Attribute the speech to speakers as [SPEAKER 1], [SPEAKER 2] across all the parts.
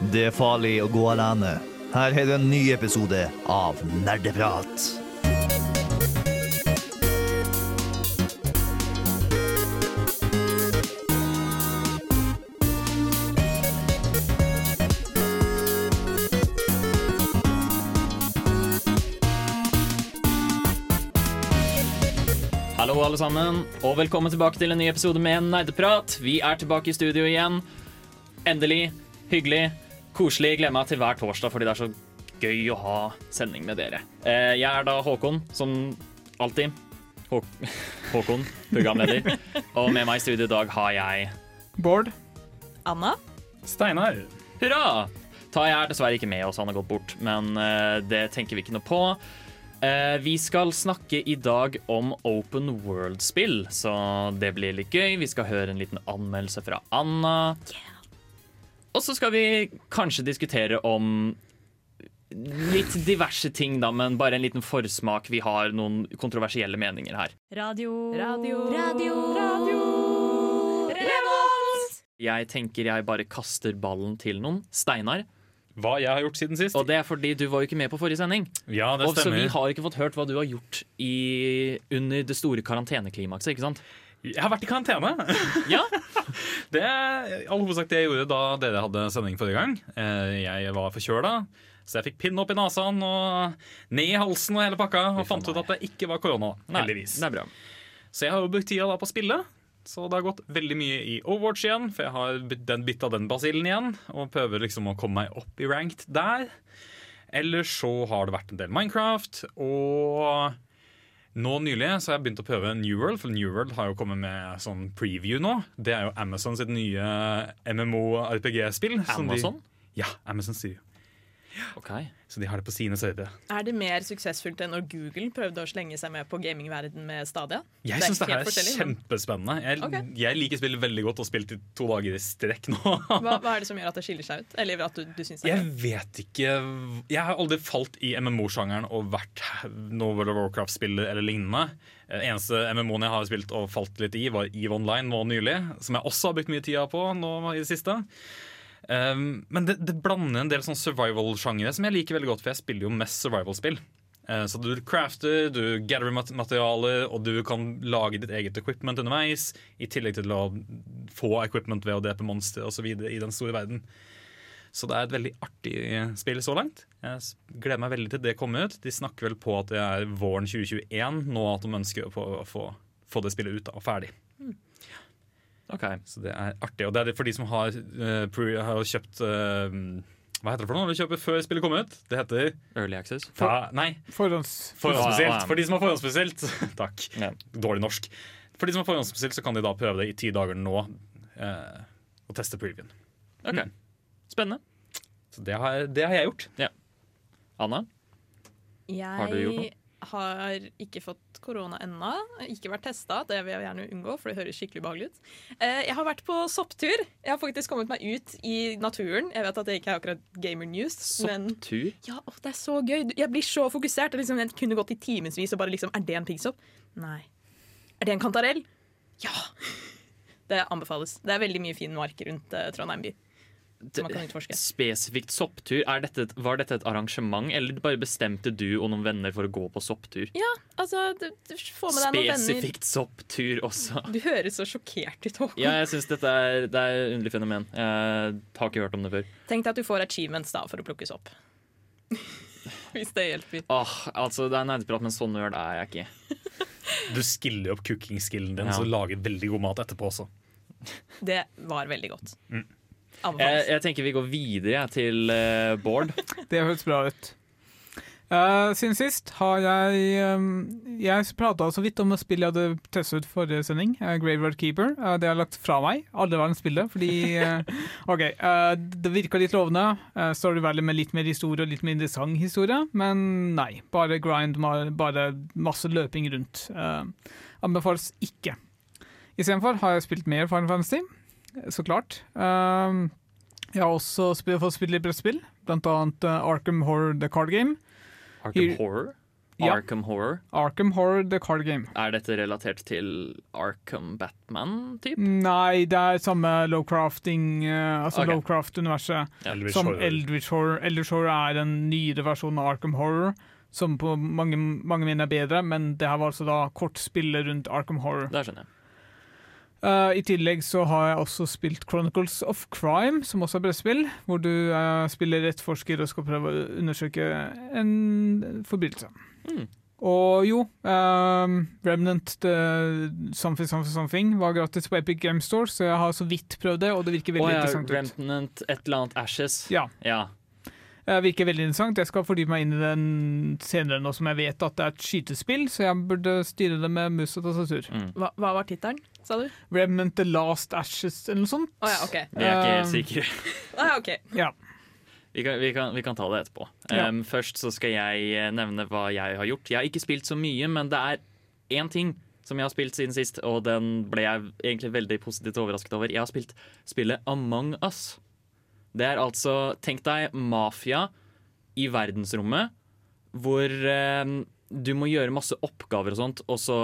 [SPEAKER 1] Det er farlig å gå alene. Her er det en ny episode av Nerdeprat.
[SPEAKER 2] Hallo, alle sammen, og velkommen tilbake til en ny episode med Nerdeprat. Vi er tilbake i studio igjen. Endelig. Hyggelig. Koselig. Gleder meg til hver torsdag fordi det er så gøy å ha sending med dere. Eh, Jeg er da Håkon, som alltid. Hå Håkon, programleder. Og med meg i studio i dag har jeg
[SPEAKER 3] Bård.
[SPEAKER 4] Anna?
[SPEAKER 5] Steinar.
[SPEAKER 2] Hurra! Tai er dessverre ikke med oss, han har gått bort, men eh, det tenker vi ikke noe på. Eh, vi skal snakke i dag om open world-spill, så det blir litt gøy. Vi skal høre en liten anmeldelse fra Anna. Og så skal vi kanskje diskutere om litt diverse ting, da, men bare en liten forsmak. Vi har noen kontroversielle meninger her.
[SPEAKER 4] Radio. Radio. Radio. Radio. Revolt!
[SPEAKER 2] Jeg tenker jeg bare kaster ballen til noen. Steinar.
[SPEAKER 5] Hva jeg har gjort siden sist?
[SPEAKER 2] Og det er fordi du var jo ikke med på forrige sending.
[SPEAKER 5] Ja, det stemmer.
[SPEAKER 2] Og så vi har ikke fått hørt hva du har gjort i, under det store karanteneklimakset, ikke sant?
[SPEAKER 5] Jeg har vært i karantene.
[SPEAKER 2] Ja,
[SPEAKER 5] Det er all hovedsak det jeg gjorde da dere hadde sending forrige gang. Eh, Jeg var forkjøla, så jeg fikk pinn opp i nesen og ned i halsen og hele pakka. Og fant ut at det ikke var korona, heldigvis.
[SPEAKER 2] det er bra.
[SPEAKER 5] Så jeg har jo brukt tida da på å spille. Så det har gått veldig mye i Overwatch igjen, for jeg har den den av den basillen igjen. Og prøver liksom å komme meg opp i ranked der. Ellers så har det vært en del Minecraft. Og nå nylig så har jeg begynt å prøve New World, for New World har jo kommet med sånn preview nå. Det er jo Amazon sitt nye MMO-RPG-spill.
[SPEAKER 2] Amazon?
[SPEAKER 5] Ja, Amazon Studio.
[SPEAKER 2] Ok.
[SPEAKER 5] Så de har det på sine servere.
[SPEAKER 4] Er det mer suksessfullt enn når Google prøvde å slenge seg med på gamingverden med Stadia?
[SPEAKER 5] Jeg syns det her er kjempespennende. Jeg,
[SPEAKER 4] okay.
[SPEAKER 5] jeg liker spillet veldig godt og spilt i to dager i strekk nå.
[SPEAKER 4] Hva, hva er det som gjør at det skiller seg ut? Eller at du, du syns det er
[SPEAKER 5] Jeg
[SPEAKER 4] det?
[SPEAKER 5] vet ikke Jeg har aldri falt i MMO-sjangeren og vært noe World of Warcraft-spiller eller lignende. Eneste MMO-en jeg har spilt og falt litt i, var EVE Online nå nylig. Som jeg også har brukt mye tid på nå i det siste. Um, men det, det blander en del sånn survival-sjangere som jeg liker veldig godt, for jeg spiller jo mest survival-spill. Eh, Så du crafter, du gatherer mat- materialer, og du kan lage ditt eget equipment underveis. I tillegg til å få equipment ved å drepe monstre osv. i den store verden. Så det er et veldig artig spill så langt. Jeg gleder meg veldig til det kommer ut. De snakker vel på at det er våren 2021 nå at de ønsker å få, få, få det spillet ut da, og ferdig.
[SPEAKER 2] Ok.
[SPEAKER 5] Så det er artig. Og det er det for de som har, uh, pre, har kjøpt uh, Hva heter det for noe når du kjøper før spillet kommer ut? Det heter
[SPEAKER 2] Early access.
[SPEAKER 5] ja, Nei,
[SPEAKER 3] Forhånds...
[SPEAKER 5] forhåndsbestilt.
[SPEAKER 2] Ja, ja.
[SPEAKER 5] For de som har forhåndsbestilt Takk.
[SPEAKER 2] Ja.
[SPEAKER 5] Dårlig norsk. For de som har forhåndsbestilt, så kan de da prøve det i ti dager nå. Uh, og teste previewen.
[SPEAKER 2] Ok. Spennende.
[SPEAKER 5] Så det har, det har jeg gjort.
[SPEAKER 2] Anna? Har du gjort noe?
[SPEAKER 4] Jeg har ikke fått korona ennå. Ikke vært testa, det vil jeg gjerne unngå, for det høres skikkelig behagelig ut. Eh, Jeg har vært på sopptur. Jeg har faktisk kommet meg ut i naturen. Jeg vet at det ikke er akkurat gamer news, men
[SPEAKER 2] Sopptur?
[SPEAKER 4] ja, åh, det er så gøy. Jeg blir så fokusert. Er Liksom, jeg kunne gått i timevis og bare liksom Er det en piggsopp? Nei. Er det en kantarell? Ja! Det anbefales. Det er veldig mye fin mark rundt eh, Trondheim by. Som man kan utforske.
[SPEAKER 2] Spesifikt sopptur. Er dette, var dette et arrangement, eller bare bestemte du og noen venner for å gå på sopptur?
[SPEAKER 4] Ja, altså du, du får med deg noen venner.
[SPEAKER 2] Spesifikt sopptur også.
[SPEAKER 4] Du høres så sjokkert ut, Håkon.
[SPEAKER 2] Ja, jeg syns dette er, det er et underlig fenomen. Jeg har ikke hørt om det før.
[SPEAKER 4] Tenk deg at du får achievements da for å plukkes opp. Hvis det hjelper.
[SPEAKER 2] Åh, altså, Det er nerdeprat, men sånn nerd er jeg ikke.
[SPEAKER 5] Du skiller opp cooking-skillen din,
[SPEAKER 2] Ja.
[SPEAKER 5] så lager veldig god mat etterpå også.
[SPEAKER 4] Det var veldig godt.
[SPEAKER 5] Mm.
[SPEAKER 2] Jeg, jeg tenker vi går videre jeg, til uh, Bård.
[SPEAKER 3] Det høres bra ut. Uh, siden sist har jeg um, Jeg prata så vidt om et spill jeg hadde testet ut forrige sending, uh, Graveyard Keeper. Uh, det har jeg lagt fra meg, alle verdens spillet, fordi OK, eh, det virka litt lovende. Uh, Storyvalley med litt mer historie og litt mer interessant historie, men nei. Bare grind, bare masse løping rundt. Uh, anbefales ikke. Istedenfor har jeg spilt mer Final Fantasy, så klart. Um, jeg har også spilt, fått spille litt brettspill, blant annet uh, Arkham Horror The Card Game.
[SPEAKER 2] Arkham
[SPEAKER 3] Her
[SPEAKER 2] Horror?
[SPEAKER 3] Ja.
[SPEAKER 2] Arkham Horror.
[SPEAKER 3] Arkham Horror The Card Game.
[SPEAKER 2] Er dette relatert til Arkham Batman-typ?
[SPEAKER 3] Nei, det er samme lowcrafting, eh, altså
[SPEAKER 2] okay.
[SPEAKER 3] lowcraft-universet
[SPEAKER 5] Eldritch
[SPEAKER 3] Som
[SPEAKER 5] Horror.
[SPEAKER 3] Eldritch Horror. Eldritch Horror er en nyere versjon av Arkham Horror, som på mange, mange mener er bedre, men det her var altså da kortspillet rundt Arkham Horror.
[SPEAKER 2] Det skjønner jeg.
[SPEAKER 3] Eh, I tillegg så har jeg også spilt Chronicles of Crime, som også er brettspill, hvor du uh, spiller etterforsker og skal prøve å undersøke en forbrytelse.
[SPEAKER 2] Mm.
[SPEAKER 3] Og jo, eh, Remnant the Something Something Something var gratis på Epic Game Store, så jeg har så vidt prøvd det, og det virker veldig
[SPEAKER 2] oh, ja,
[SPEAKER 3] interessant ut.
[SPEAKER 2] Remnant et eller annet Ashes.
[SPEAKER 3] Ja.
[SPEAKER 2] Ja.
[SPEAKER 3] Det virker veldig interessant. Jeg skal fordype meg inn i den senere nå som jeg vet at det er et skytespill, så jeg burde styre det med mus og tastatur.
[SPEAKER 2] Mm.
[SPEAKER 4] Hva, hva var tittelen, sa du?
[SPEAKER 3] Remnant the Last Ashes eller noe sånt.
[SPEAKER 4] Oh, ja, OK.
[SPEAKER 2] Vi er ikke helt
[SPEAKER 3] Um,
[SPEAKER 2] sikre.
[SPEAKER 4] ah, okay. ok.
[SPEAKER 3] Ja.
[SPEAKER 2] Vi kan, vi, kan, vi kan ta det etterpå.
[SPEAKER 3] Ja.
[SPEAKER 2] Um, først så skal jeg eh, nevne hva jeg har gjort. Jeg har ikke spilt så mye, men det er én ting som jeg har spilt siden sist, og den ble jeg egentlig veldig positivt overrasket over. Jeg har spilt spillet Among Us. Det er altså, tenk deg mafia i verdensrommet, hvor eh, du må gjøre masse oppgaver og sånt, og så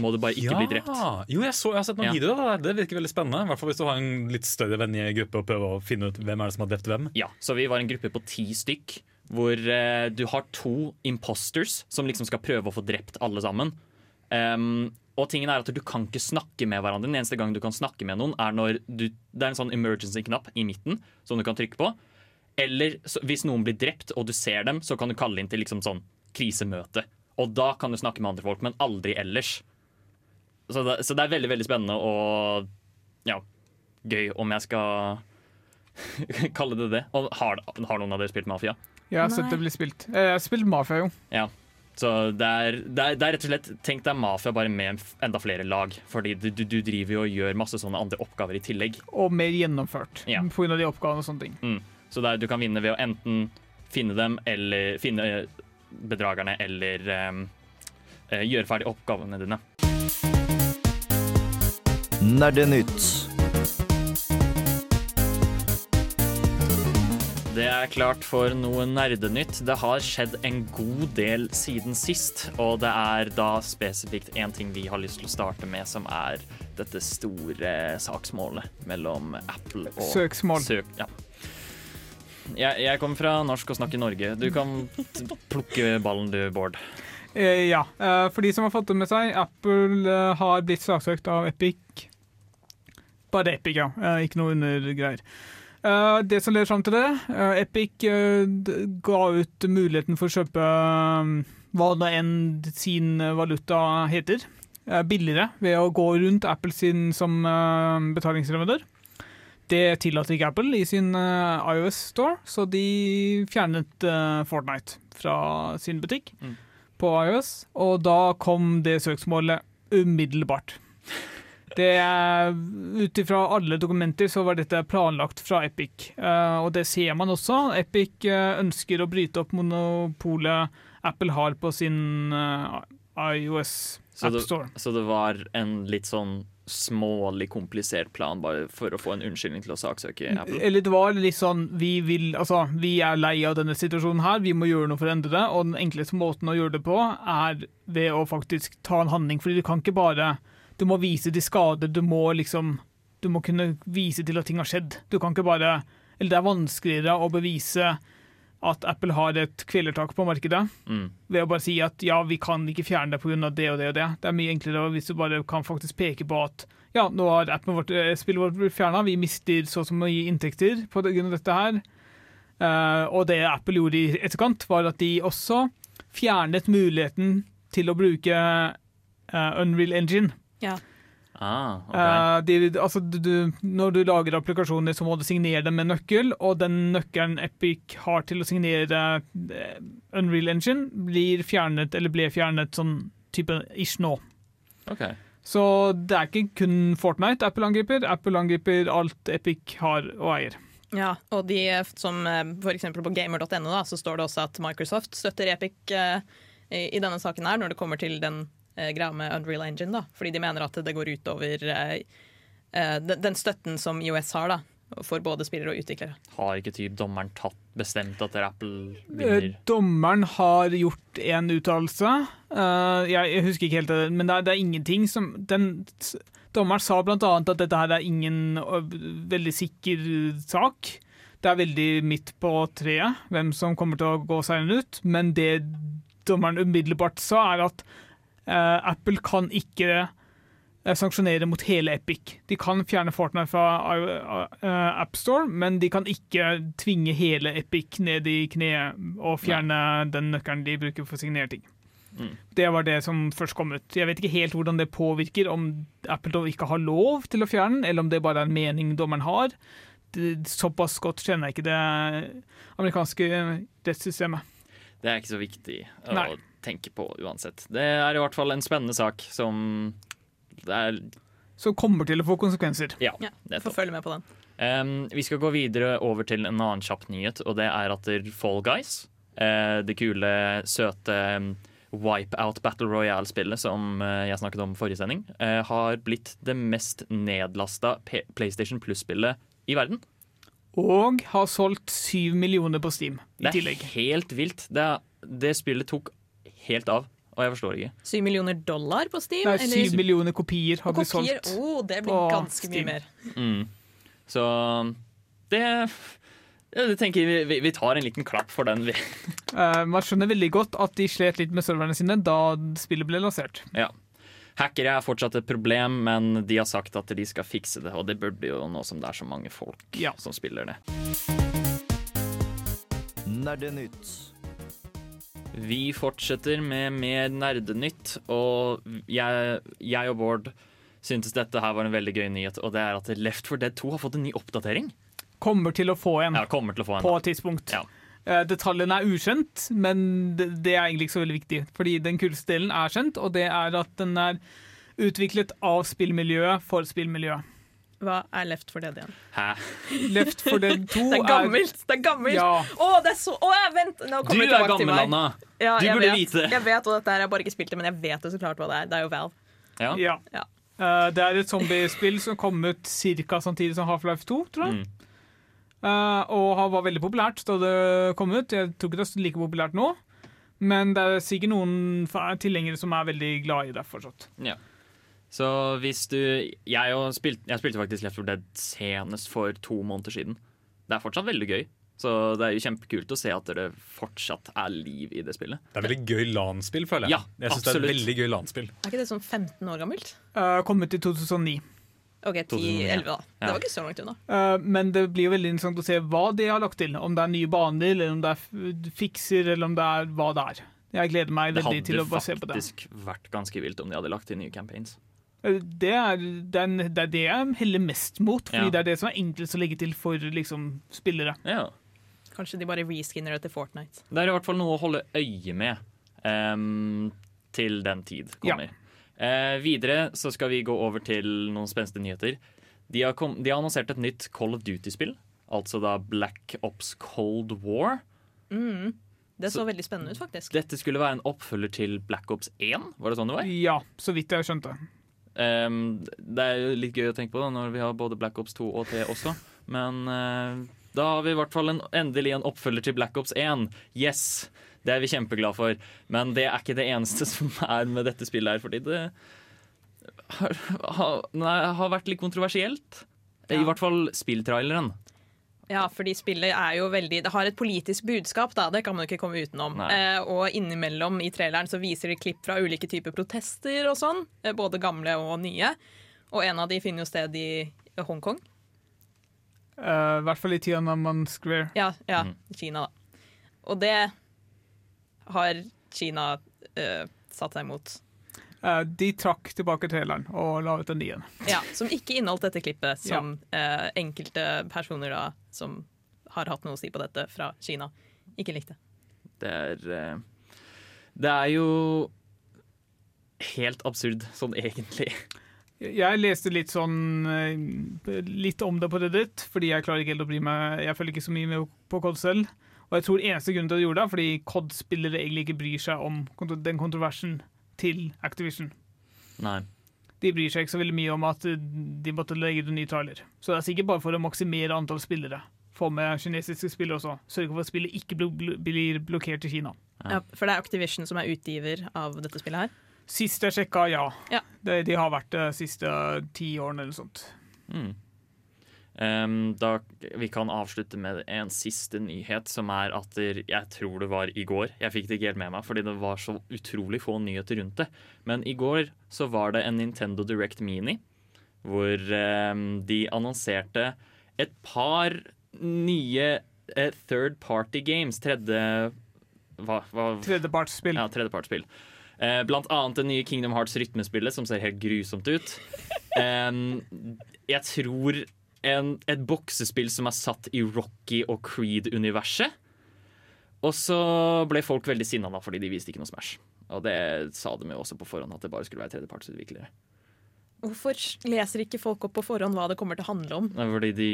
[SPEAKER 2] må du bare ikke bli drept.
[SPEAKER 5] Jo, jeg, så, jeg har sett noen
[SPEAKER 2] Ja.
[SPEAKER 5] videoer. av Det Det virker veldig spennende. I hvert fall hvis du har en litt større vennegruppe og prøver å finne ut hvem er det som har drept hvem.
[SPEAKER 2] Ja, så vi var en gruppe på ti stykk Hvor eh, du har to imposters Som liksom skal prøve å få drept alle sammen Em, Og tingen er at du kan ikke snakke med hverandre Den eneste gang du kan snakke med noen Er når du, det er en sånn emergency-knapp i midten Som du kan trykke på Eller så, hvis noen blir drept og du ser dem Så kan du kalle inn til liksom sånn krisemøte Og da kan du snakke med andre folk Men aldri ellers Så det, så det er veldig, veldig spennende Og ja, gøy om jeg skal kalle det det. Og har, har noen av dere spilt Mafia?
[SPEAKER 3] Jeg har sett det bli spilt. Eh, Jeg har spilt Mafia, jo.
[SPEAKER 2] Ja. Så det er, det, er, det er rett og slett Tenk deg Mafia bare med enda flere lag. Fordi du, du, du driver jo og gjør masse sånne andre oppgaver i tillegg.
[SPEAKER 3] Og mer gjennomført,
[SPEAKER 2] Ja.
[SPEAKER 3] på grunn av de oppgavene og sånne ting.
[SPEAKER 2] Mm. Så det er, du kan vinne ved å enten finne dem, eller finne bedragerne, eller eh, gjøre ferdig oppgavene dine.
[SPEAKER 1] Nerdenytt.
[SPEAKER 2] Det er klart for noe nerdenytt. Det har skjedd en god del siden sist, og det er da spesifikt én ting vi har lyst til å starte med, som er dette store saksmålet mellom Apple og
[SPEAKER 3] Søksmål.
[SPEAKER 2] Søk, ja. Jeg, jeg kommer fra Norsk og snakker Norge. Du kan plukke ballen du, Bård.
[SPEAKER 3] Eh, ja. Eh, for de som har fått det med seg, Apple eh, har blitt saksøkt av Epic. Bare Epic, ja. Ikke noe undergreier. Eh, det som leder fram til det, uh, Epic uh, ga ut muligheten for å kjøpe eh, hva da enn sin valuta heter, billigere ved å gå rundt Apple sin som uh, betalingsleverandør. Det tillater ikke Apple i sin iOS Store, så de fjernet Fortnite fra sin butikk
[SPEAKER 2] Mm.
[SPEAKER 3] på iOS, og da kom det søksmålet umiddelbart. Det Ut ifra alle dokumenter så var dette planlagt fra Epic, eh, og det ser man også. Epic eh, ønsker å bryte opp monopolet Apple har på sin eh, iOS
[SPEAKER 2] Så
[SPEAKER 3] App
[SPEAKER 2] det,
[SPEAKER 3] Store.
[SPEAKER 2] så det var en litt sånn smålig komplisert plan bare for å få en unnskyldning til å saksøke Apple?
[SPEAKER 3] Eller det var litt sånn vi, vil, altså, vi er lei av denne situasjonen her, vi må gjøre noe for å endre det. Og den enkleste måten å gjøre det på, er ved å faktisk ta en handling. Fordi du kan ikke bare Du må vise til skader, du må liksom Du må kunne vise til at ting har skjedd. Du kan ikke bare Eller det er vanskeligere å bevise at Apple har et kvelertak på markedet
[SPEAKER 2] Mm.
[SPEAKER 3] ved å bare si at ja, vi kan ikke fjerne det pga. det og det og det. Det er mye enklere hvis du bare kan faktisk peke på at ja, nå har appen vårt, eh, spillet vårt blitt fjerna, vi mister så og så mye inntekter av dette her. Uh, og det Apple gjorde i etterkant, var at de også fjernet muligheten til å bruke uh, Unreal Engine.
[SPEAKER 2] Ah, okay.
[SPEAKER 3] Eh, de, altså, du, du, når du lager applikasjoner, så må du signere dem med nøkkel, og den nøkkelen Epic har til å signere eh, Unreal Engine, blir fjernet, eller ble fjernet sånn type ish nå.
[SPEAKER 2] Okay.
[SPEAKER 3] Så det er ikke kun Fortnite Apple angriper. Apple angriper alt Epic har og eier.
[SPEAKER 4] Ja, og de eh, som f.eks. på gamer.no så står det også at Microsoft støtter Epic i, i denne saken her, når det kommer til den greia med Unreal Engine, da. Fordi de mener at det går utover eh, eh, den, den støtten som IOS har, da. for både spillere og utviklere.
[SPEAKER 2] Har ikke typ dommeren tatt bestemt at Apple
[SPEAKER 3] Eh,
[SPEAKER 2] vinner?
[SPEAKER 3] Dommeren har gjort en uttalelse. Eh, jeg, jeg husker ikke helt det, men det er, det er ingenting som den, Dommeren sa annet at dette her er ingen veldig sikker sak. Det er veldig midt på treet hvem som kommer til å gå seieren ut, men det dommeren umiddelbart sa, er at eh, Apple kan ikke eh, sanksjonere mot hele Epic. De kan fjerne Fortnite fra uh, AppStore, men de kan ikke tvinge hele Epic ned i kneet og fjerne den nøkkelen de bruker for å signere ting.
[SPEAKER 2] Mm.
[SPEAKER 3] Det var det som først kom ut. Jeg vet ikke helt hvordan det påvirker, om Apple ikke har lov til å fjerne den, eller om det bare er en mening dommeren har. Det, såpass godt kjenner jeg ikke det amerikanske rettssystemet.
[SPEAKER 2] Det er ikke så viktig
[SPEAKER 3] Nei.
[SPEAKER 2] Tenke på uansett. Det er i hvert fall en spennende sak som det er
[SPEAKER 3] Som kommer til å få konsekvenser.
[SPEAKER 2] Ja,
[SPEAKER 4] Ja. Får følge med på den.
[SPEAKER 2] Um, vi skal gå videre over til en annen kjapp nyhet, og det er at Fall Guys, uh, det kule, søte Wipeout Battle Royale-spillet som uh, jeg snakket om forrige sending, uh, har blitt det mest nedlasta PlayStation Plus-spillet i verden.
[SPEAKER 3] Og har solgt syv millioner på Steam i tillegg.
[SPEAKER 2] Det er
[SPEAKER 3] tillegg.
[SPEAKER 2] helt vilt. Det, det spillet tok helt av, og jeg forstår ikke.
[SPEAKER 4] Syv millioner dollar på Steam?
[SPEAKER 3] Er syv millioner kopier har blitt
[SPEAKER 4] kopier?
[SPEAKER 3] solgt.
[SPEAKER 4] Oh, det blir ganske
[SPEAKER 3] Steam.
[SPEAKER 4] mye mer.
[SPEAKER 2] Mm. Så det jeg tenker jeg vi, vi tar en liten klapp for den. Vi.
[SPEAKER 3] Eh, man skjønner veldig godt at de slet litt med serverne sine da spillet ble lansert.
[SPEAKER 2] Ja. Hackere er fortsatt et problem, men de har sagt at de skal fikse det. Og det burde jo nå som det er så mange folk
[SPEAKER 3] Ja.
[SPEAKER 2] som spiller det.
[SPEAKER 1] Nerdenytt.
[SPEAKER 2] Vi fortsetter med mer nerdenytt, og jeg, jeg og Bård syntes dette her var en veldig gøy nyhet, og det er at Left 4 Dead 2 har fått en ny oppdatering.
[SPEAKER 3] Kommer til å få en
[SPEAKER 2] Ja, kommer til å få en.
[SPEAKER 3] på et tidspunkt.
[SPEAKER 2] Ja.
[SPEAKER 3] Eh, Detaljene er ukjent, men det, det er egentlig ikke så veldig viktig. Fordi den kuleste delen er kjent, og det er at den er utviklet av spillmiljøet for spillmiljøet.
[SPEAKER 4] Hva er Left for Dead igjen?
[SPEAKER 2] Hæ?
[SPEAKER 3] Left for Dead 2
[SPEAKER 4] Det er gammelt! Det er gammelt!
[SPEAKER 3] Ja.
[SPEAKER 4] Å, det er så Å, vent! Nå
[SPEAKER 2] Du
[SPEAKER 4] kommer
[SPEAKER 2] er
[SPEAKER 4] tilbake til
[SPEAKER 2] gammel,
[SPEAKER 4] meg.
[SPEAKER 2] Anna.
[SPEAKER 4] Ja,
[SPEAKER 2] Du burde
[SPEAKER 4] vet,
[SPEAKER 2] vite.
[SPEAKER 4] Jeg vet og dette her, jeg har bare ikke spilt det, men jeg vet jo så klart hva det er. Det er jo Valve.
[SPEAKER 2] Ja.
[SPEAKER 3] Ja.
[SPEAKER 4] Ja.
[SPEAKER 3] Uh, det er et zombiespill som kom ut ca. samtidig som Half-Life 2, tror jeg.
[SPEAKER 2] Mm.
[SPEAKER 3] Uh, og var veldig populært da det kom ut. Jeg tror ikke det er like populært nå. Men det er sikkert noen tilhengere som er veldig glad i det fortsatt.
[SPEAKER 2] Ja. Så hvis du Jeg, og spilt, jeg spilte faktisk Left 4 Dead senest for to måneder siden. Det er fortsatt veldig gøy. Så det er jo kjempekult å se at det fortsatt er liv i det spillet.
[SPEAKER 5] Det er veldig gøy LAN-spill, føler jeg.
[SPEAKER 2] Ja,
[SPEAKER 5] jeg synes det er veldig gøy LAN-spill.
[SPEAKER 4] Er ikke det sånn 15 år gammelt?
[SPEAKER 3] Uh, kommet ut i 2009.
[SPEAKER 4] OK,
[SPEAKER 2] 2009,
[SPEAKER 4] 10-11, da.
[SPEAKER 2] Ja.
[SPEAKER 4] Det var ikke så langt unna.
[SPEAKER 3] Uh, men det blir jo veldig interessant å se hva de har lagt til. Om det er nye baner, eller om det er fikser, eller om det er hva det er. Jeg gleder meg veldig til å bare se på det.
[SPEAKER 2] Det hadde faktisk vært ganske vilt om de hadde lagt til nye campaigns.
[SPEAKER 3] Det er, er, det er det jeg heller mest mot, fordi
[SPEAKER 2] Ja.
[SPEAKER 3] det er det som er enklest å legge til for liksom, spillere.
[SPEAKER 2] Ja.
[SPEAKER 4] Kanskje de bare reskinner det til Fortnite.
[SPEAKER 2] Det er i hvert fall noe å holde øye med um, til den tid kommer. Eh, videre så skal vi gå over til noen spenstige nyheter. De har, kom, de har annonsert et nytt Call of Duty-spill. Altså da Black Ops Cold War.
[SPEAKER 4] Mm. Det så,
[SPEAKER 2] Så-
[SPEAKER 4] veldig spennende ut, faktisk.
[SPEAKER 2] Dette skulle være en oppfølger til Black Ops 1. Var det sånn det var?
[SPEAKER 3] Ja, så vidt jeg skjønte.
[SPEAKER 2] Ehm, det er jo litt gøy å tenke på da, når vi har både Black Ops 2 og 3 også. Men uh, da har vi i hvert fall en, endelig en oppfølger til Black Ops 1. Yes! Det er vi kjempeglad for. Men det er ikke det eneste som er med dette spillet her, fordi det har, har, nei, har vært litt kontroversielt. I hvert fall spilltraileren.
[SPEAKER 4] Ja, fordi spillet er jo veldig Det har et politisk budskap, da. Det kan man jo ikke komme utenom. Eh, og innimellom i traileren så viser de klipp fra ulike typer protester og sånn. Eh, både gamle og nye. Og en av de finner jo sted i Hongkong.
[SPEAKER 3] Uh, I hvert fall i Tiananmen Square.
[SPEAKER 4] Ja, ja
[SPEAKER 2] mm.
[SPEAKER 4] Kina, da. Og det har Kina uh, satt seg imot.
[SPEAKER 3] Eh, de trakk tilbake traileren og la ut en ny en.
[SPEAKER 4] Ja, Som ikke inneholdt dette klippet, som eh, enkelte personer da som har hatt noe å si på dette fra Kina, ikke likte.
[SPEAKER 2] Det er eh, Det er jo helt absurd, sånn egentlig.
[SPEAKER 3] Jeg leste litt sånn Litt om det på Reddit, fordi jeg klarer ikke helt å bry meg Jeg følger ikke så mye med på COD selv. Og jeg tror eneste grunnen til at jeg gjorde det, er fordi COD-spillere egentlig ikke bryr seg om den kontroversen til Activision.
[SPEAKER 2] Nei.
[SPEAKER 3] De bryr seg ikke så veldig mye om at eh, de måtte legge ut en ny trailer. Så det er sikkert bare for å maksimere antall spillere. Få med kinesiske spillere også. Sørge for at spillet ikke blir blokkert i Kina.
[SPEAKER 4] Ja, for det er Activision som er utgiver av dette spillet her.
[SPEAKER 3] Sist jeg sjekka, ja.
[SPEAKER 4] Ja.
[SPEAKER 3] De, de har vært det siste ti årene eller noe sånt.
[SPEAKER 2] Mm. Da, vi kan avslutte med en siste nyhet, som er at jeg tror det var i går. Jeg fikk det ikke helt med meg, fordi det var så utrolig få nyheter rundt det. Men i går så var det en Nintendo Direct Mini, hvor de annonserte et par nye eh, third party games. Tredje hva, hva,
[SPEAKER 3] Tredjepartsspill.
[SPEAKER 2] ja, tredjepartsspill. Eh, blant annet det nye Kingdom Hearts rytmespillet, som ser helt grusomt ut. Em, jeg tror en, et boksespill som er satt i Rocky og Creed-universet. Og så ble folk veldig sinna da, fordi de viste ikke noe Smash. Og det sa de jo også på forhånd, at det bare skulle være tredjepartsutviklere.
[SPEAKER 4] Hvorfor leser ikke folk opp på forhånd hva det kommer til å handle om?
[SPEAKER 2] Fordi de,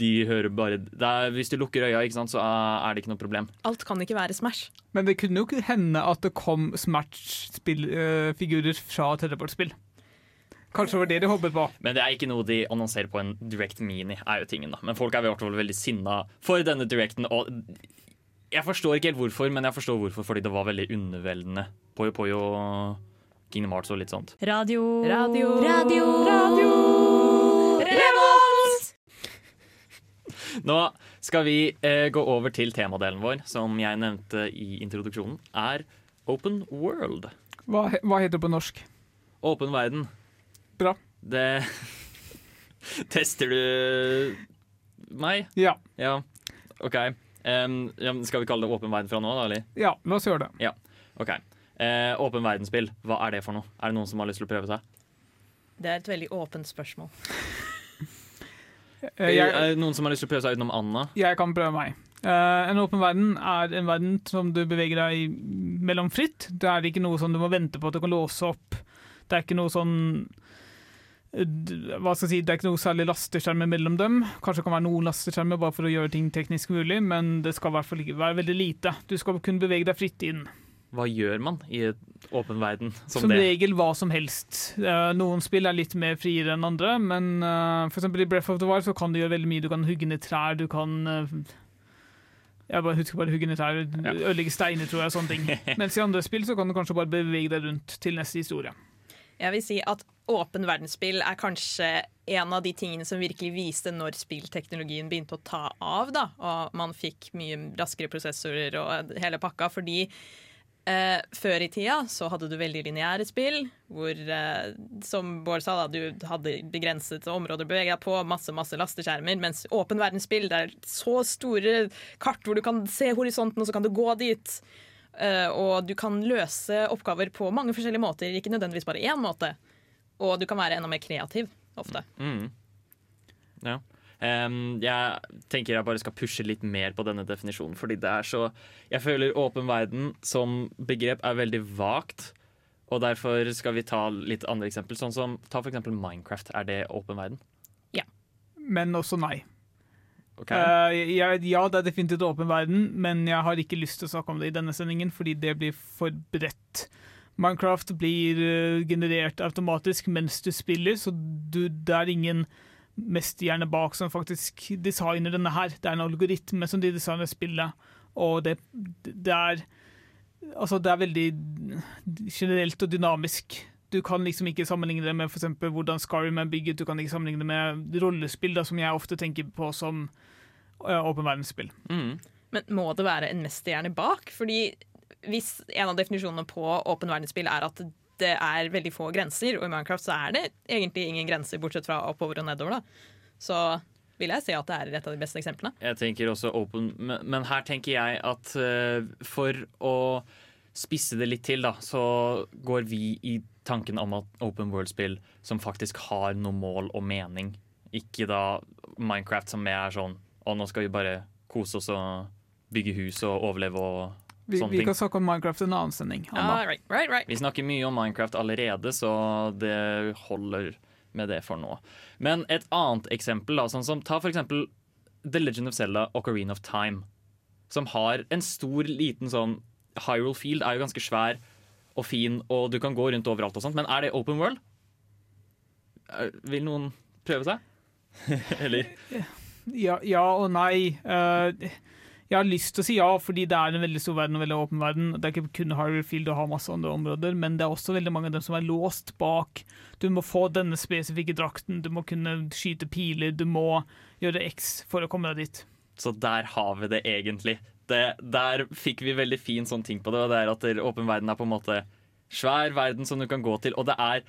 [SPEAKER 2] de hører bare det er, Hvis du lukker øya, ikke sant, så er det ikke noe problem.
[SPEAKER 4] Alt kan ikke være Smash.
[SPEAKER 3] Men det kunne jo ikke hende at det kom Smash-figurer fra tredjepartsspill. Kanskje det var det de håpet på.
[SPEAKER 2] Men det er ikke noe de annonserer på en Direct Mini, er jo tingen da. Men folk er i hvert fall veldig sinna for denne Directen. Og jeg forstår ikke helt hvorfor, men jeg forstår hvorfor, fordi det var veldig underveldende. Poyo Poyo Kingdom Hearts og litt sånt.
[SPEAKER 6] Radio.
[SPEAKER 4] Radio.
[SPEAKER 6] Radio.
[SPEAKER 4] Radio. Revolt!
[SPEAKER 2] Nå skal vi eh, gå over til temadelen vår, som jeg nevnte i introduksjonen, er Open World.
[SPEAKER 3] Hva, he- hva heter det på norsk?
[SPEAKER 2] Åpen verden.
[SPEAKER 3] Bra.
[SPEAKER 2] Det Tester du meg?
[SPEAKER 3] Ja.
[SPEAKER 2] Ja, OK. Um, skal vi kalle det åpen verden fra nå, da, eller?
[SPEAKER 3] ja, la oss gjøre det.
[SPEAKER 2] OK. Uh, åpen verdensspill, hva er det for noe? Er det noen som har lyst til å prøve seg?
[SPEAKER 4] Det er et veldig åpent spørsmål.
[SPEAKER 3] Eh, Jeg,
[SPEAKER 2] er det noen som har lyst til å prøve seg utenom Anna?
[SPEAKER 3] jeg kan prøve meg. Uh, en åpen verden er en verden som du beveger deg i mellom fritt. Det er ikke noe som du må vente på at du kan låse opp. Det er ikke noe sånn hva skal jeg si, Det er ikke noe særlig lasteskjermer mellom dem. Kanskje det kan være noen lasteskjermer bare for å gjøre ting teknisk mulig, men det skal i hvert fall ikke være veldig lite. Du skal kunne bevege deg fritt inn.
[SPEAKER 2] Hva gjør man i et åpen verden som,
[SPEAKER 3] Som
[SPEAKER 2] det?
[SPEAKER 3] regel hva som helst. Eh, noen spill er litt mer friere enn andre, men f.eks. for eksempel i Breath of the Wild så kan du gjøre veldig mye. Du kan hugge ned trær, du kan eh, Jeg bare husker bare hugge ned trær, ødelegge steiner, tror jeg, sånne ting. Mens i andre spill så kan du kanskje bare bevege deg rundt til neste historie.
[SPEAKER 4] Jeg vil si at åpen verdensspill er kanskje en av de tingene som virkelig viste når spillteknologien begynte å ta av. da, Og man fikk mye raskere prosessorer og hele pakka. Fordi eh, før i tida så hadde du veldig lineære spill, hvor eh, som Bård sa, da, du hadde begrenset områder å bevege deg på, masse masse lasteskjermer. Mens åpen verdensspill, det er så store kart hvor du kan se horisonten, og så kan du gå dit. Eh, og du kan løse oppgaver på mange forskjellige måter, ikke nødvendigvis bare én måte. Og du kan være enda mer kreativ ofte.
[SPEAKER 2] Mm. Ja. Um, jeg tenker jeg bare skal pushe litt mer på denne definisjonen, fordi det er så Jeg føler åpen verden som begrep er veldig vagt. Og derfor skal vi ta litt andre eksempel. Sånn som, Ta for eksempel Minecraft. Er det åpen verden?
[SPEAKER 3] Men også nei.
[SPEAKER 2] Ok.
[SPEAKER 3] Uh, ja, det er definitivt åpen verden, men jeg har ikke lyst til å snakke om det i denne sendingen, fordi det blir for bredt. Minecraft blir eh, generert automatisk mens du spiller, så du, det er ingen mesterhjerne bak som faktisk designer denne her. Det er en algoritme som de designer spillet, og det, det er Altså, det er veldig generelt og dynamisk. Du kan liksom ikke sammenligne det med for eksempel hvordan Skyrim er bygget, du kan ikke sammenligne det med rollespill, da, som jeg ofte tenker på som uh, åpen verdensspill.
[SPEAKER 2] Mm.
[SPEAKER 4] Men må det være en mesterhjerne bak? Fordi hvis en av definisjonene på åpen verdensspill er at det er veldig få grenser, og i Minecraft så er det egentlig ingen grenser bortsett fra oppover og nedover, da. Så vil jeg si at det er et av de beste eksemplene.
[SPEAKER 2] Jeg tenker også open, men, men her tenker jeg at uh, for å spisse det litt til, da, så går vi i tanken om at open world-spill som faktisk har noe mål og mening, ikke da Minecraft som er sånn Å, nå skal vi bare kose oss og bygge hus og overleve og
[SPEAKER 3] Vi,
[SPEAKER 2] sånne
[SPEAKER 3] vi
[SPEAKER 2] ting.
[SPEAKER 3] kan snakke om Minecraft en annen sending.
[SPEAKER 4] Ah, right, right, right.
[SPEAKER 2] Vi snakker mye om Minecraft allerede, så det holder med det for nå. Men et annet eksempel, da, sånn som ta for eksempel The Legend of Zelda Ocarina of Time. Som har en stor, liten sånn Hyrule Field er jo ganske svær, og fin, og du kan gå rundt overalt og sånt, men er det open world? Vil noen prøve seg? Eller?
[SPEAKER 3] Ja, ja og nei. Eh, jeg har lyst til å si ja, fordi det er en veldig stor verden og veldig åpen verden. Det er ikke kun Hyrule Field og har masse andre områder, men det er også veldig mange av dem som er låst bak. Du må få denne spesifikke drakten, du må kunne skyte piler, du må gjøre X for å komme deg dit.
[SPEAKER 2] Så der har vi det egentlig. Det, der fikk vi veldig fin sånn ting på det, og det er at åpen verden er på en måte svær verden som du kan gå til, og det er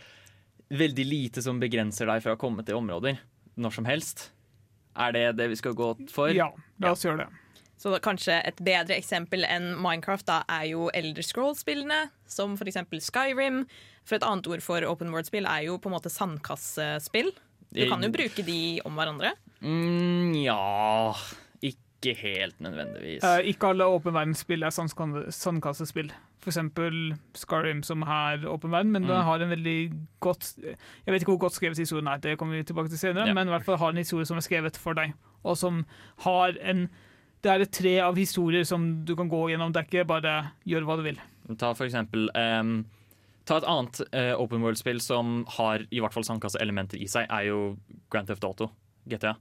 [SPEAKER 2] veldig lite som begrenser deg fra å komme til områder når som helst. Er det det vi skal gå for?
[SPEAKER 3] Ja, la oss gjøre det.
[SPEAKER 4] Så da, kanskje et bedre eksempel enn Minecraft da er jo Elder Scrolls-spillene, som for eksempel Skyrim. For et annet ord for open world-spill er jo på en måte sandkassespill. Du kan jo bruke de om hverandre.
[SPEAKER 2] Mm, ja Ikke helt nødvendigvis.
[SPEAKER 3] Eh, ikke alle åpen verdensspill er sandkassespill. For eksempel Skyrim, som er åpen verden, men
[SPEAKER 2] Mm.
[SPEAKER 3] den har en veldig godt Jeg vet ikke hvor godt skrevet historien er, det kommer vi tilbake til senere,
[SPEAKER 2] Ja.
[SPEAKER 3] men i hvert fall har en historie som er skrevet for deg, og som har en Det er et tre av historier som du kan gå gjennom. Det er ikke bare gjør hva du vil.
[SPEAKER 2] Ta for eksempel um, Ta et annet uh, open world-spill som har i hvert fall sandkasseelementer i seg, er jo Grand Theft Auto, GTA.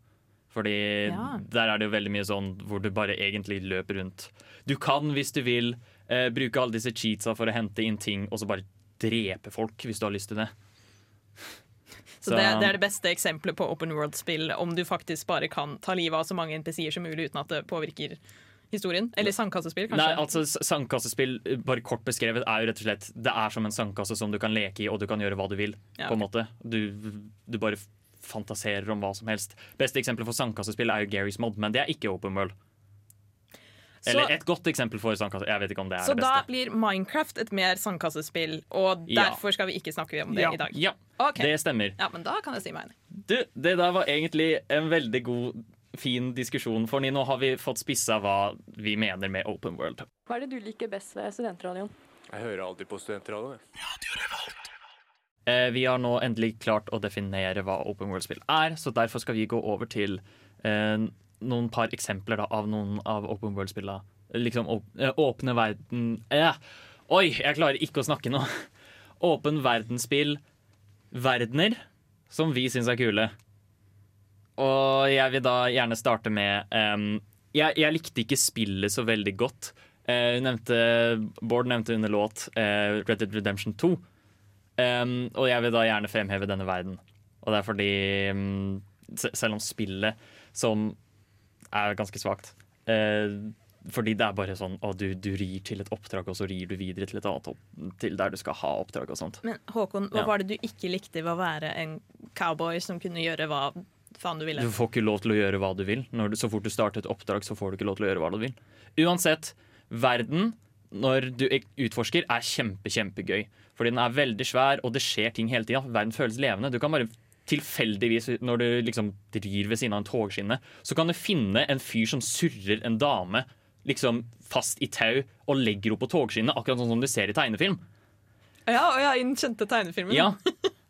[SPEAKER 2] Fordi
[SPEAKER 4] Ja.
[SPEAKER 2] der er det jo veldig mye sånn hvor du bare egentlig løper rundt. Du kan, hvis du vil, eh, bruke alle disse cheatsa for å hente inn ting, og så bare drepe folk, hvis du har lyst til det.
[SPEAKER 4] Så det, det er det beste eksempelet på open world-spill, om du faktisk bare kan ta livet av så mange NPC-er som mulig uten at det påvirker historien. Eller sandkassespill, kanskje.
[SPEAKER 2] Nei, altså Sandkassespill, bare kort beskrevet, er jo rett og slett Det er som en sandkasse som du kan leke i, og du kan gjøre hva du vil.
[SPEAKER 4] Ja,
[SPEAKER 2] på en måte Du, du bare fantaserer om hva som helst. Beste eksempelet for sandkassespill er jo Garys Mod, men det er ikke open world. Eller et godt eksempel for sandkasse. Jeg vet ikke om det er
[SPEAKER 4] Så
[SPEAKER 2] det
[SPEAKER 4] da blir Minecraft et mer sandkassespill, og derfor skal vi ikke snakke om det
[SPEAKER 3] Ja.
[SPEAKER 4] i dag.
[SPEAKER 2] Ja,
[SPEAKER 4] okay.
[SPEAKER 2] det stemmer.
[SPEAKER 4] Ja, men da kan jeg si meg enig.
[SPEAKER 2] Du, det der var egentlig en veldig god, fin diskusjon, for nå har vi fått spissa hva vi mener med open world.
[SPEAKER 6] Hva er det du liker best ved studentradioen?
[SPEAKER 7] Jeg hører alltid på studentradioen. jeg.
[SPEAKER 2] Eh, vi har nå endelig klart å definere hva open world-spill er, så derfor skal vi gå over til eh, noen par eksempler da, av noen av open world-spillene. Liksom eh, åpne verden eh. Oi, jeg klarer ikke å snakke nå. Åpen verdensspill, verdener, som vi syns er kule. Og jeg vil da gjerne starte med um, jeg, jeg likte ikke spillet så veldig godt. Uh, nevnte, Bård nevnte under låt uh, Red Dead Redemption 2. Um, og jeg vil da gjerne fremheve denne verden. Og det er fordi um, Selv om spillet, som er ganske svakt uh, Fordi det er bare sånn å, du, du rir til et oppdrag, og så rir du videre til et annet opp, Til der du skal ha oppdrag og sånt.
[SPEAKER 4] Men Håkon, hva
[SPEAKER 2] Ja.
[SPEAKER 4] var det du ikke likte ved å være en cowboy som kunne gjøre hva faen du ville?
[SPEAKER 2] Du får ikke lov til å gjøre hva du vil. Når du, så fort du starter et oppdrag, så får du ikke lov til å gjøre hva du vil. Uansett, verden når du utforsker, er kjempe, kjempegøy. Fordi den er veldig svær, og det skjer ting hele tida. Verden føles levende. Du kan bare tilfeldigvis, når du liksom rir ved siden av en togskinne, så kan du finne en fyr som surrer en dame liksom fast i tau og legger henne på togskinnet, akkurat sånn som du ser i tegnefilm.
[SPEAKER 4] Ja, og ja, i den kjente tegnefilmen.
[SPEAKER 2] Ja.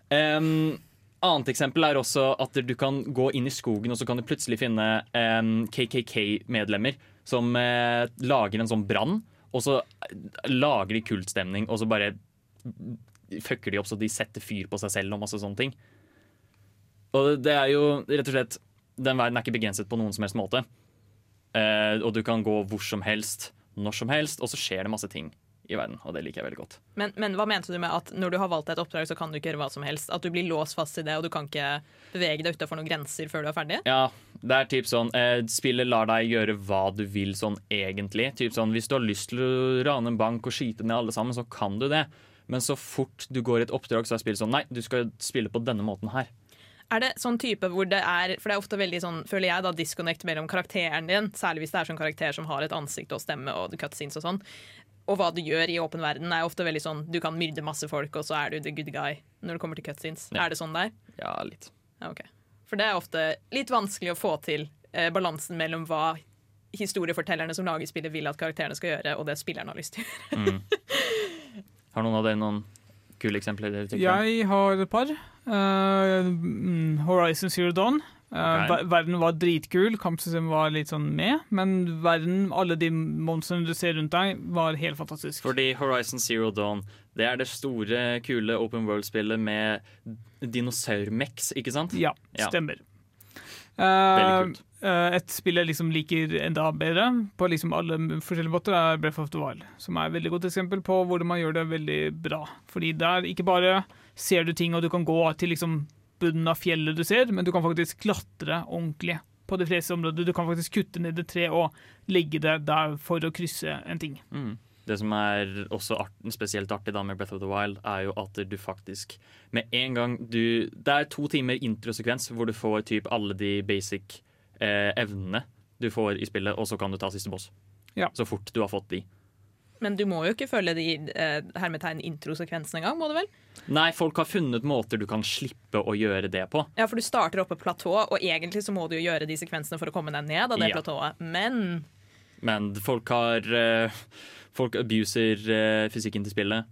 [SPEAKER 2] Um, annet eksempel er også at du kan gå inn i skogen, og så kan du plutselig finne um, KKK-medlemmer som uh, lager en sånn brann, og så eh, lager de kultstemning, og så bare fucker de opp så de setter fyr på seg selv og masse sånne ting. Og det er jo rett og slett Den verden er ikke begrenset på noen som helst måte. Eh, og du kan gå hvor som helst, når som helst, og så skjer det masse ting i verden, og det liker jeg veldig godt.
[SPEAKER 4] Men, men hva mente du med at når du har valgt et oppdrag, så kan du ikke gjøre hva som helst? At du blir låst fast i det, og du kan ikke bevege deg utafor noen grenser før du er ferdig?
[SPEAKER 2] Ja, det er typ sånn eh, Spillet lar deg gjøre hva du vil sånn egentlig. Typ sånn, Hvis du har lyst til å rane en bank og skyte ned alle sammen, så kan du det. Men så fort du går i et oppdrag, så er spillet sånn Nei, du skal spille på denne måten her.
[SPEAKER 4] Er det sånn type hvor det er For det er ofte veldig sånn, føler jeg, da, disconnect mellom karakteren din, særlig hvis det er sånn karakter som har et ansikt og stemme og cutscenes og sånn, og hva du gjør i åpen verden, er ofte veldig sånn Du kan myrde masse folk, og så er du the good guy når det kommer til cutscenes.
[SPEAKER 2] Ja.
[SPEAKER 4] Er det sånn der?
[SPEAKER 2] Ja, litt.
[SPEAKER 4] Ja, ok. For det er ofte litt vanskelig å få til eh, balansen mellom hva historiefortellerne som lager spillet, vil at karakterene skal gjøre, og det spilleren har lyst til å gjøre.
[SPEAKER 2] Har noen av dere noen kule eksempler? dere?
[SPEAKER 3] Jeg har et par. Eh, mm, Horizon Zero Dawn. Eh,
[SPEAKER 2] Ok.
[SPEAKER 3] verden var dritkul, kampsystemet var litt sånn med, men verden, alle de monstrene du ser rundt deg, var helt fantastisk.
[SPEAKER 2] Fordi Horizon Zero Dawn det er det store, kule open world-spillet med dinosaurmex, ikke sant?
[SPEAKER 3] Ja,
[SPEAKER 2] Ja.
[SPEAKER 3] stemmer.
[SPEAKER 2] Veldig
[SPEAKER 3] Uh,
[SPEAKER 2] kult.
[SPEAKER 3] eh, et spill jeg liksom liker enda bedre på liksom alle forskjellige måter, er Breath of the Wild. Som er et veldig godt eksempel på hvordan man gjør det veldig bra. Fordi der ikke bare ser du ting og du kan gå til liksom bunnen av fjellet du ser, men du kan faktisk klatre ordentlig på de fleste områder. Du kan faktisk kutte ned et tre og legge det der for å krysse en ting.
[SPEAKER 2] Mm. Det som er også art, spesielt artig da med Breath of the Wild, er jo at du faktisk med en gang du Det er to timer introsekvens hvor du får typ alle de basic eh, evnene du får i spillet, og så kan du ta siste boss.
[SPEAKER 3] Ja.
[SPEAKER 2] Så fort du har fått de.
[SPEAKER 4] Men du må jo ikke følge de eh, hermetegn introsekvensene engang, må du vel?
[SPEAKER 2] Nei, folk har funnet måter du kan slippe å gjøre det på.
[SPEAKER 4] Ja, for du starter oppe på platå, og egentlig så må du jo gjøre de sekvensene for å komme deg ned av det
[SPEAKER 2] Ja.
[SPEAKER 4] platået. Men
[SPEAKER 2] Men folk har eh, Folk abuser eh, fysikken til spillet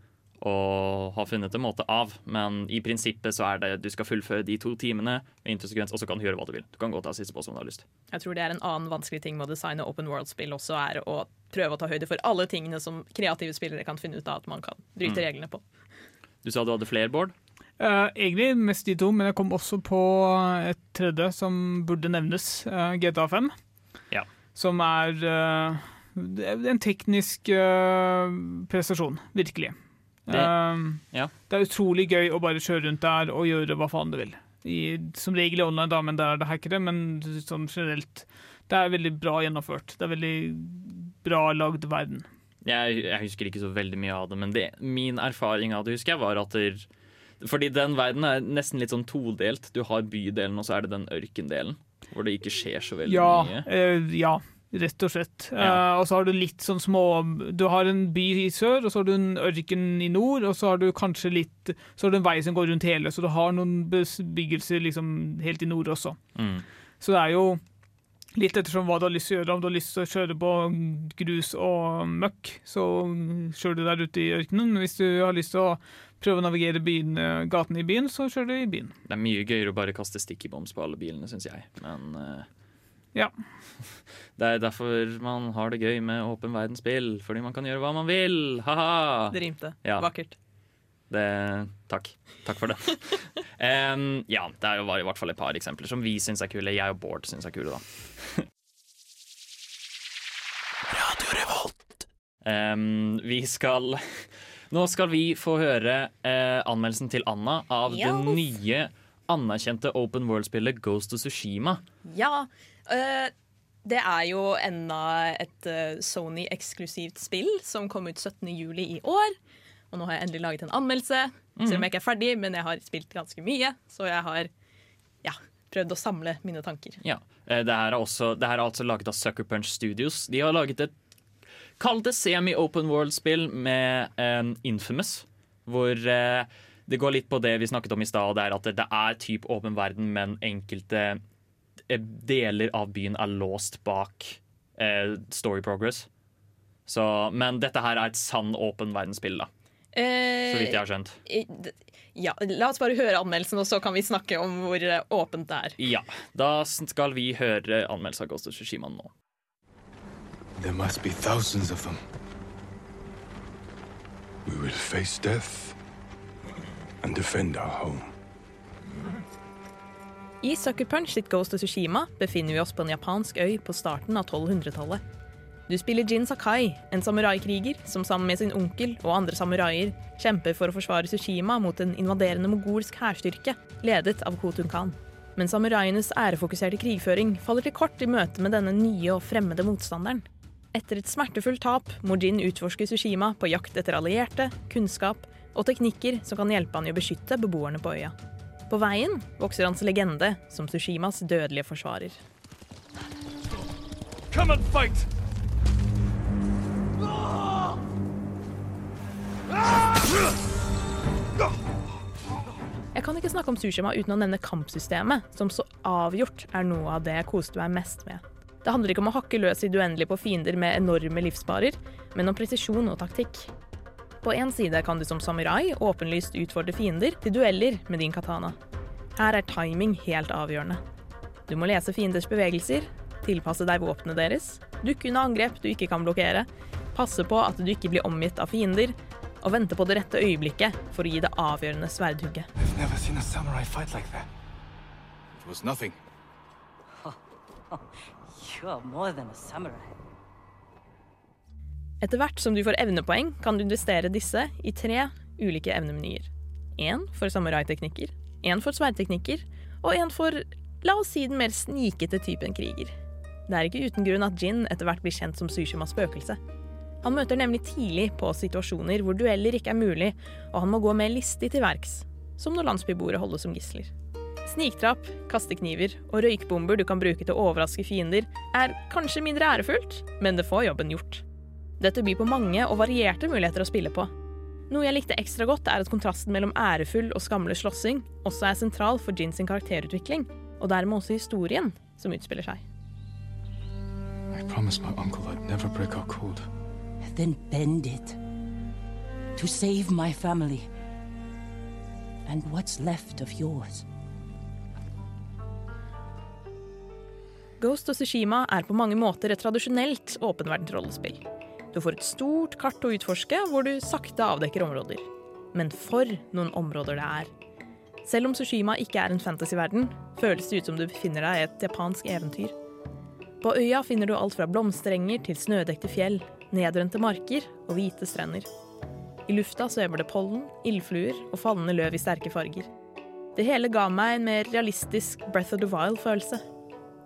[SPEAKER 2] og har funnet en måte av. Men i prinsippet så er det du skal fullføre de to timene med og så kan du gjøre hva du vil. Du kan gå og ta siste boss om du har lyst.
[SPEAKER 4] jeg tror det er en annen vanskelig ting med å designe open world-spill også, er å prøve å ta høyde for alle tingene som kreative spillere kan finne ut av at man kan bryte
[SPEAKER 2] Mm.
[SPEAKER 4] reglene på.
[SPEAKER 2] Du sa du hadde flere, Bård?
[SPEAKER 3] Uh, egentlig mest de to, men jeg kom også på et tredje som burde nevnes. Uh, GTA 5.
[SPEAKER 2] Ja.
[SPEAKER 3] Som er uh, en teknisk eh, prestasjon, virkelig.
[SPEAKER 2] Det-
[SPEAKER 3] Eh,
[SPEAKER 2] ja.
[SPEAKER 3] det er utrolig gøy å bare kjøre rundt der og gjøre hva faen du vil. I, som regel i online, da, men der er det hackere. Men sånn generelt, det er veldig bra gjennomført. Det er veldig bra lagd verden.
[SPEAKER 2] Jeg, jeg husker ikke så veldig mye av det, men det, min erfaring av det husker jeg var at der, Fordi den verden er nesten litt sånn todelt. Du har bydelen, og så er det den ørkendelen. Hvor det ikke skjer så veldig
[SPEAKER 3] Ja,
[SPEAKER 2] mye.
[SPEAKER 3] Ja, ja, rett og slett.
[SPEAKER 2] Ja.
[SPEAKER 3] Uh, og så har du litt sånn små Du har en by i sør, og så har du en ørken i nord, og så har du kanskje litt Så har du en vei som går rundt hele, så du har noen bebyggelser liksom helt i nord også.
[SPEAKER 2] Mm.
[SPEAKER 3] Så det er jo litt ettersom hva du har lyst til å gjøre. Om du har lyst til å kjøre på grus og møkk, så kjører du der ute i ørkenen. Hvis du har lyst til å prøve å navigere byen, eh, gatene i byen, så kjører du i byen.
[SPEAKER 2] Det er mye gøyere å bare kaste sticky på alle bilene, syns jeg. Men eh,
[SPEAKER 3] Ja.
[SPEAKER 2] Det er derfor man har det gøy med åpen verdensspill. Fordi man kan gjøre hva man vil. Ha-ha!
[SPEAKER 4] Det rimte.
[SPEAKER 2] Ja.
[SPEAKER 4] Vakkert.
[SPEAKER 2] Det, takk. Takk for det. um, ja, det er jo var i hvert fall et par eksempler som vi syns er kule. Jeg og Bård syns er kule, da. Em, vi skal Nå skal vi få høre uh, anmeldelsen til Anna av
[SPEAKER 4] Ja.
[SPEAKER 2] det nye anerkjente open world-spillet Ghost of Sushima.
[SPEAKER 4] Ja. Øh, det er jo enda et øh, Sony-eksklusivt spill som kom ut 17. juli i år. Og nå har jeg endelig laget en anmeldelse, selv om jeg ikke er ferdig, men jeg har spilt ganske mye. Så jeg har ja, prøvd å samle mine tanker.
[SPEAKER 2] Ja. Eh, Det her er, også, det her er altså laget av Sucker Punch Studios. De har laget et Kall det semi-open world-spill med um, Infamous. Hvor uh, det går litt på det vi snakket om i stad, det er at det, det er typ åpen verden, men enkelte eh, deler av byen er låst bak eh, story progress. Så, men dette her er et sann åpen verdensspill, da. Så vidt jeg har skjønt.
[SPEAKER 4] Eh, Ja, La oss bare høre anmeldelsen, og så kan vi snakke om hvor øh, åpent det er.
[SPEAKER 2] Ja. Da skal vi høre anmeldelsen av Ghost of Tsushima nå.
[SPEAKER 8] There must be thousands of them. We will face death and defend our home.
[SPEAKER 4] I Sucker Punch sitt Ghost of Tsushima befinner vi oss på en japansk øy på starten av 1200-tallet. Du spiller Jin Sakai, en samuraikriger som sammen med sin onkel og andre samuraier kjemper for å forsvare Tsushima mot en invaderende mogolsk hærstyrke ledet av Khotun Khan. Men samuraienes ærefokuserte krigføring faller til kort i møte med denne nye og fremmede motstanderen. Etter et smertefullt tap må Jin utforske Tsushima på jakt etter allierte, kunnskap og teknikker som kan hjelpe han i å beskytte beboerne på øya. På veien vokser hans legende som Tsushimas dødelige forsvarer.
[SPEAKER 8] Come and fight!
[SPEAKER 4] Jeg kan ikke snakke om Tsushima uten å nevne kampsystemet, som så avgjort er noe av det jeg koste meg mest med. Det handler ikke om å hakke løs i det uendelige på fiender med enorme livsbarer, men om presisjon og taktikk. På én side kan du som samurai åpenlyst utfordre fiender til dueller med din katana. Her er timing helt avgjørende. Du må lese fienders bevegelser, tilpasse deg våpenet deres, dukke unna angrep du ikke kan blokkere, passe på at du ikke blir omgitt av fiender, og vente på det rette øyeblikket for å gi det avgjørende sverdhugget.
[SPEAKER 8] I've never seen a samurai fight like that. It
[SPEAKER 4] Etter hvert som du får evnepoeng, kan du investere disse i tre ulike evnemenyer. Én for samurai-teknikker, én for sverdteknikker, og én for, la oss si, den mer snikete typen kriger. Det er ikke uten grunn at Jin etter hvert blir kjent som Sushimas spøkelse. Han møter nemlig tidlig på situasjoner hvor dueller ikke er mulig, og han må gå mer listig til verks, som når landsbyboere holdes som gisler. Sniktrapp, kastekniver og røykbomber du kan bruke til å overraske fiender, er kanskje mindre ærefullt, men det får jobben gjort. Dette byr på mange og varierte muligheter å spille på. Noe jeg likte ekstra godt, er at kontrasten mellom ærefull og skamløs slåssing også er sentral for Jin sin karakterutvikling, og dermed også historien som utspiller seg.
[SPEAKER 8] I promised my uncle I'd never break our code.
[SPEAKER 9] Then bend it. To save my family. And what's left of yours.
[SPEAKER 4] Ghost of Tsushima er på mange måter et tradisjonelt åpenverdensrollespill. Du får et stort kart å utforske, hvor du sakte avdekker områder. Men for noen områder det er. Selv om Tsushima ikke er en fantasyverden, føles det ut som du befinner deg i et japansk eventyr. På øya finner du alt fra blomsterenger til snødekte fjell, nedrente marker og hvite strender. I lufta svever det pollen, ildfluer og fallende løv i sterke farger. Det hele ga meg en mer realistisk Breath of the Wild-følelse.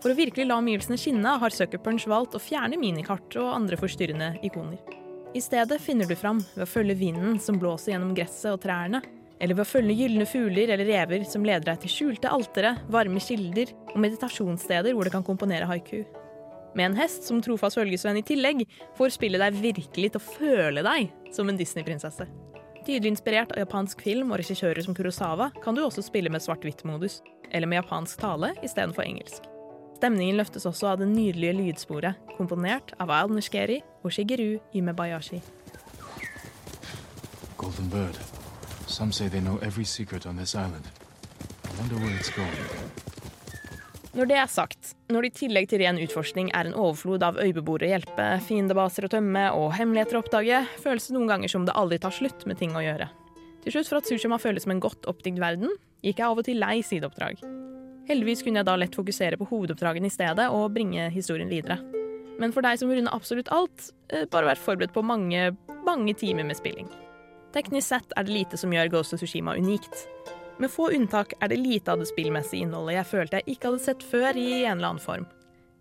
[SPEAKER 4] For å virkelig la omgivelsene skinne, har Sucker Punch valgt å fjerne minikart og andre forstyrrende ikoner. I stedet finner du fram ved å følge vinden som blåser gjennom gresset og trærne, eller ved å følge gylne fugler eller rever som leder deg til skjulte altere, varme kilder og meditasjonssteder hvor du kan komponere haiku. Med en hest som trofast følgesvenn i tillegg, får spillet deg virkelig til å føle deg som en Disney-prinsesse. Tydelig inspirert av japansk film og regissører som Kurosawa, kan du også spille med svart-hvitt-modus, eller med japansk tale istedenfor engelsk. Stemningen løftes også av det nydelige lydsporet, komponert av Al Nishkeri og Shigeru Imebayashi.
[SPEAKER 8] Golden bird. Some say they know every secret on this island. I wonder where it's going.
[SPEAKER 4] Når det er sagt, når det i tillegg til ren utforskning er en overflod av øyebeboere å hjelpe, fiendebaser å tømme og hemmeligheter å oppdage, føles det noen ganger som det aldri tar slutt med ting å gjøre. Til slutt for at Sushima føles som en godt oppdigd verden, gikk jeg av og til lei sideoppdrag. Heldigvis kunne jeg da lett fokusere på hovedoppdragene i stedet og bringe historien videre. Men for deg som vil runde absolutt alt, eh, bare vær forberedt på mange, mange timer med spilling. Teknisk sett er det lite som gjør Ghost of Tsushima unikt. Med få unntak er det lite av det spillmessige innholdet jeg følte jeg ikke hadde sett før i en eller annen form.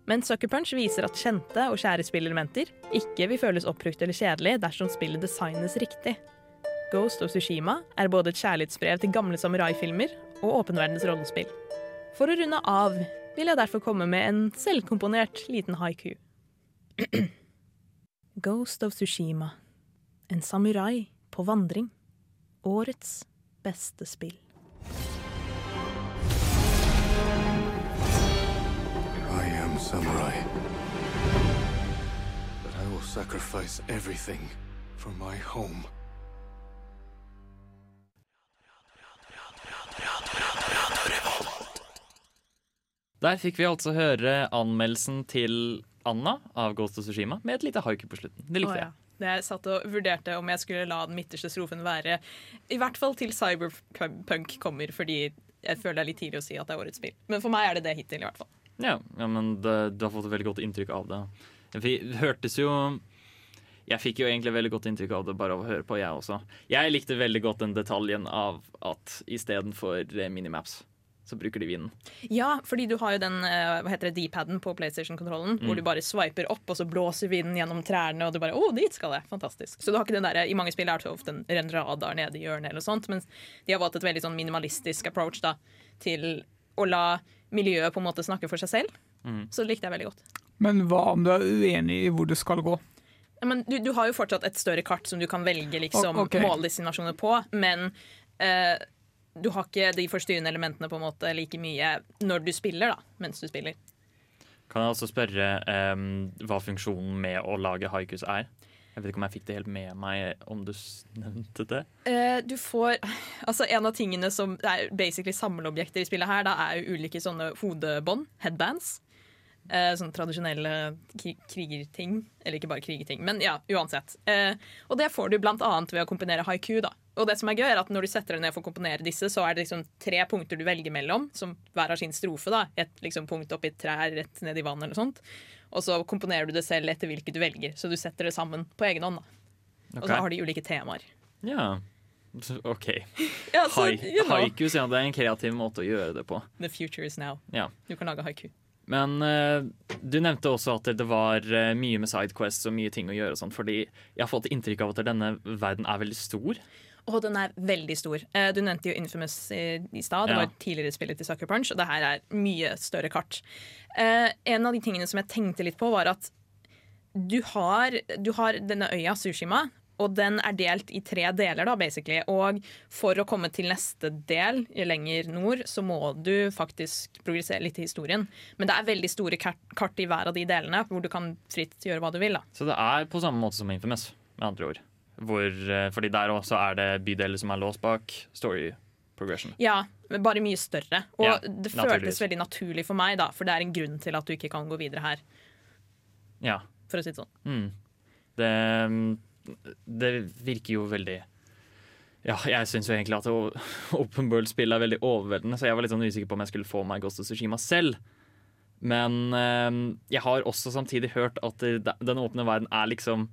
[SPEAKER 4] Men Sucker Punch viser at kjente og kjære spillelementer ikke vil føles oppbrukt eller kjedelig dersom spillet designes riktig. Ghost of Tsushima er både et kjærlighetsbrev til gamle samuraifilmer og åpenverdens rollespill. For å runde av vil jeg derfor komme med en selvkomponert liten haiku. Ghost of Tsushima. En samurai på vandring. Årets beste spill.
[SPEAKER 8] I am samurai. But I will sacrifice everything for my home.
[SPEAKER 2] Der fikk vi altså høre anmeldelsen til Anna av Ghost of Tsushima med et lite haiku på slutten. Det likte jeg.
[SPEAKER 4] ja. Jeg satt og vurderte om jeg skulle la den midterste strofen være I hvert fall til Cyberpunk kommer, fordi jeg føler det er litt tidlig å si at det er årets spill. Men for meg er det det hittil, i hvert fall.
[SPEAKER 2] Ja, ja men det, du har fått et veldig godt inntrykk av det. Det hørtes jo Jeg fikk jo egentlig veldig godt inntrykk av det bare av å høre på, jeg også. Jeg likte veldig godt den detaljen av at istedenfor minimaps, så bruker de vinden.
[SPEAKER 4] Ja, fordi du har jo den eh, hva heter det, D-paden på PlayStation-kontrollen, hvor du bare swiper opp, og så blåser vinden gjennom trærne, og du bare 'Å, dit skal jeg!' Fantastisk. Så du har ikke den der, I mange spill er det ofte en, en radar nede i hjørnet, eller noe sånt, mens de har valgt et veldig sånn minimalistisk approach da, til å la miljøet på en måte snakke for seg selv. Så det likte jeg veldig godt.
[SPEAKER 3] Men hva om du er uenig i hvor det skal gå?
[SPEAKER 4] Men du, du har jo fortsatt et større kart som du kan velge liksom,
[SPEAKER 3] okay.
[SPEAKER 4] måldestinasjoner på, men eh, du har ikke de forstyrrende elementene på en måte like mye når du spiller, da, mens du spiller.
[SPEAKER 2] Kan jeg også spørre um, hva funksjonen med å lage haikus er? Jeg vet ikke om jeg fikk det helt med meg om du nevnte det.
[SPEAKER 4] Uh, du får Altså, en av tingene som er basically samleobjekter i spillet her, da er jo ulike sånne hodebånd, headbands. Uh, sånne tradisjonelle kri krigerting. Eller ikke bare krigerting, men ja, uansett. Uh, og det får du blant annet ved å komponere haiku, da. Og det som er gøy er at når du setter deg ned for å komponere disse, så er det liksom tre punkter du velger mellom, som hver har sin strofe. da. Et liksom punkt oppi et trær, rett ned i vann eller sånt. Og så komponerer du det selv etter hvilket du velger. Så du setter det sammen på egen hånd. da. Og så har de ulike temaer.
[SPEAKER 2] Ja, OK.
[SPEAKER 4] Ja, så, you know,
[SPEAKER 2] haikus, ja, det er en kreativ måte å gjøre det på.
[SPEAKER 4] The future is now.
[SPEAKER 2] Ja.
[SPEAKER 4] Du kan lage haiku.
[SPEAKER 2] Men uh, du nevnte også at det var uh, mye med sidequests og mye ting å gjøre. og sånt, fordi jeg har fått inntrykk av at denne verden er veldig stor.
[SPEAKER 4] Og den er veldig stor. Eh, Du nevnte jo Infamous i, i stad. Det
[SPEAKER 2] Ja.
[SPEAKER 4] var tidligere spillet til Sucker Punch, og det her er mye større kart. Eh, en av de tingene som jeg tenkte litt på, var at du har, du har denne øya, Sushima. Og den er delt i tre deler, da, basically. Og for å komme til neste del, lenger nord, så må du faktisk progressere litt i historien. Men det er veldig store kart, kart i hver av de delene, hvor du kan fritt gjøre hva du vil. da.
[SPEAKER 2] Så det er på samme måte som Infamous, med andre ord. Hvor, eh, fordi der også er det bydeler som er låst bak story progression.
[SPEAKER 4] Ja, men bare mye større. Og
[SPEAKER 2] Ja,
[SPEAKER 4] det føltes veldig naturlig for meg, da, for det er en grunn til at du ikke kan gå videre her.
[SPEAKER 2] Ja.
[SPEAKER 4] For å si det sånn.
[SPEAKER 2] Mm. Det, det virker jo veldig Ja, jeg syns jo egentlig at Open World-spill er veldig overveldende, så jeg var litt sånn usikker på om jeg skulle få meg Ghost of Tsushima selv. Men eh, jeg har også samtidig hørt at den åpne verden er liksom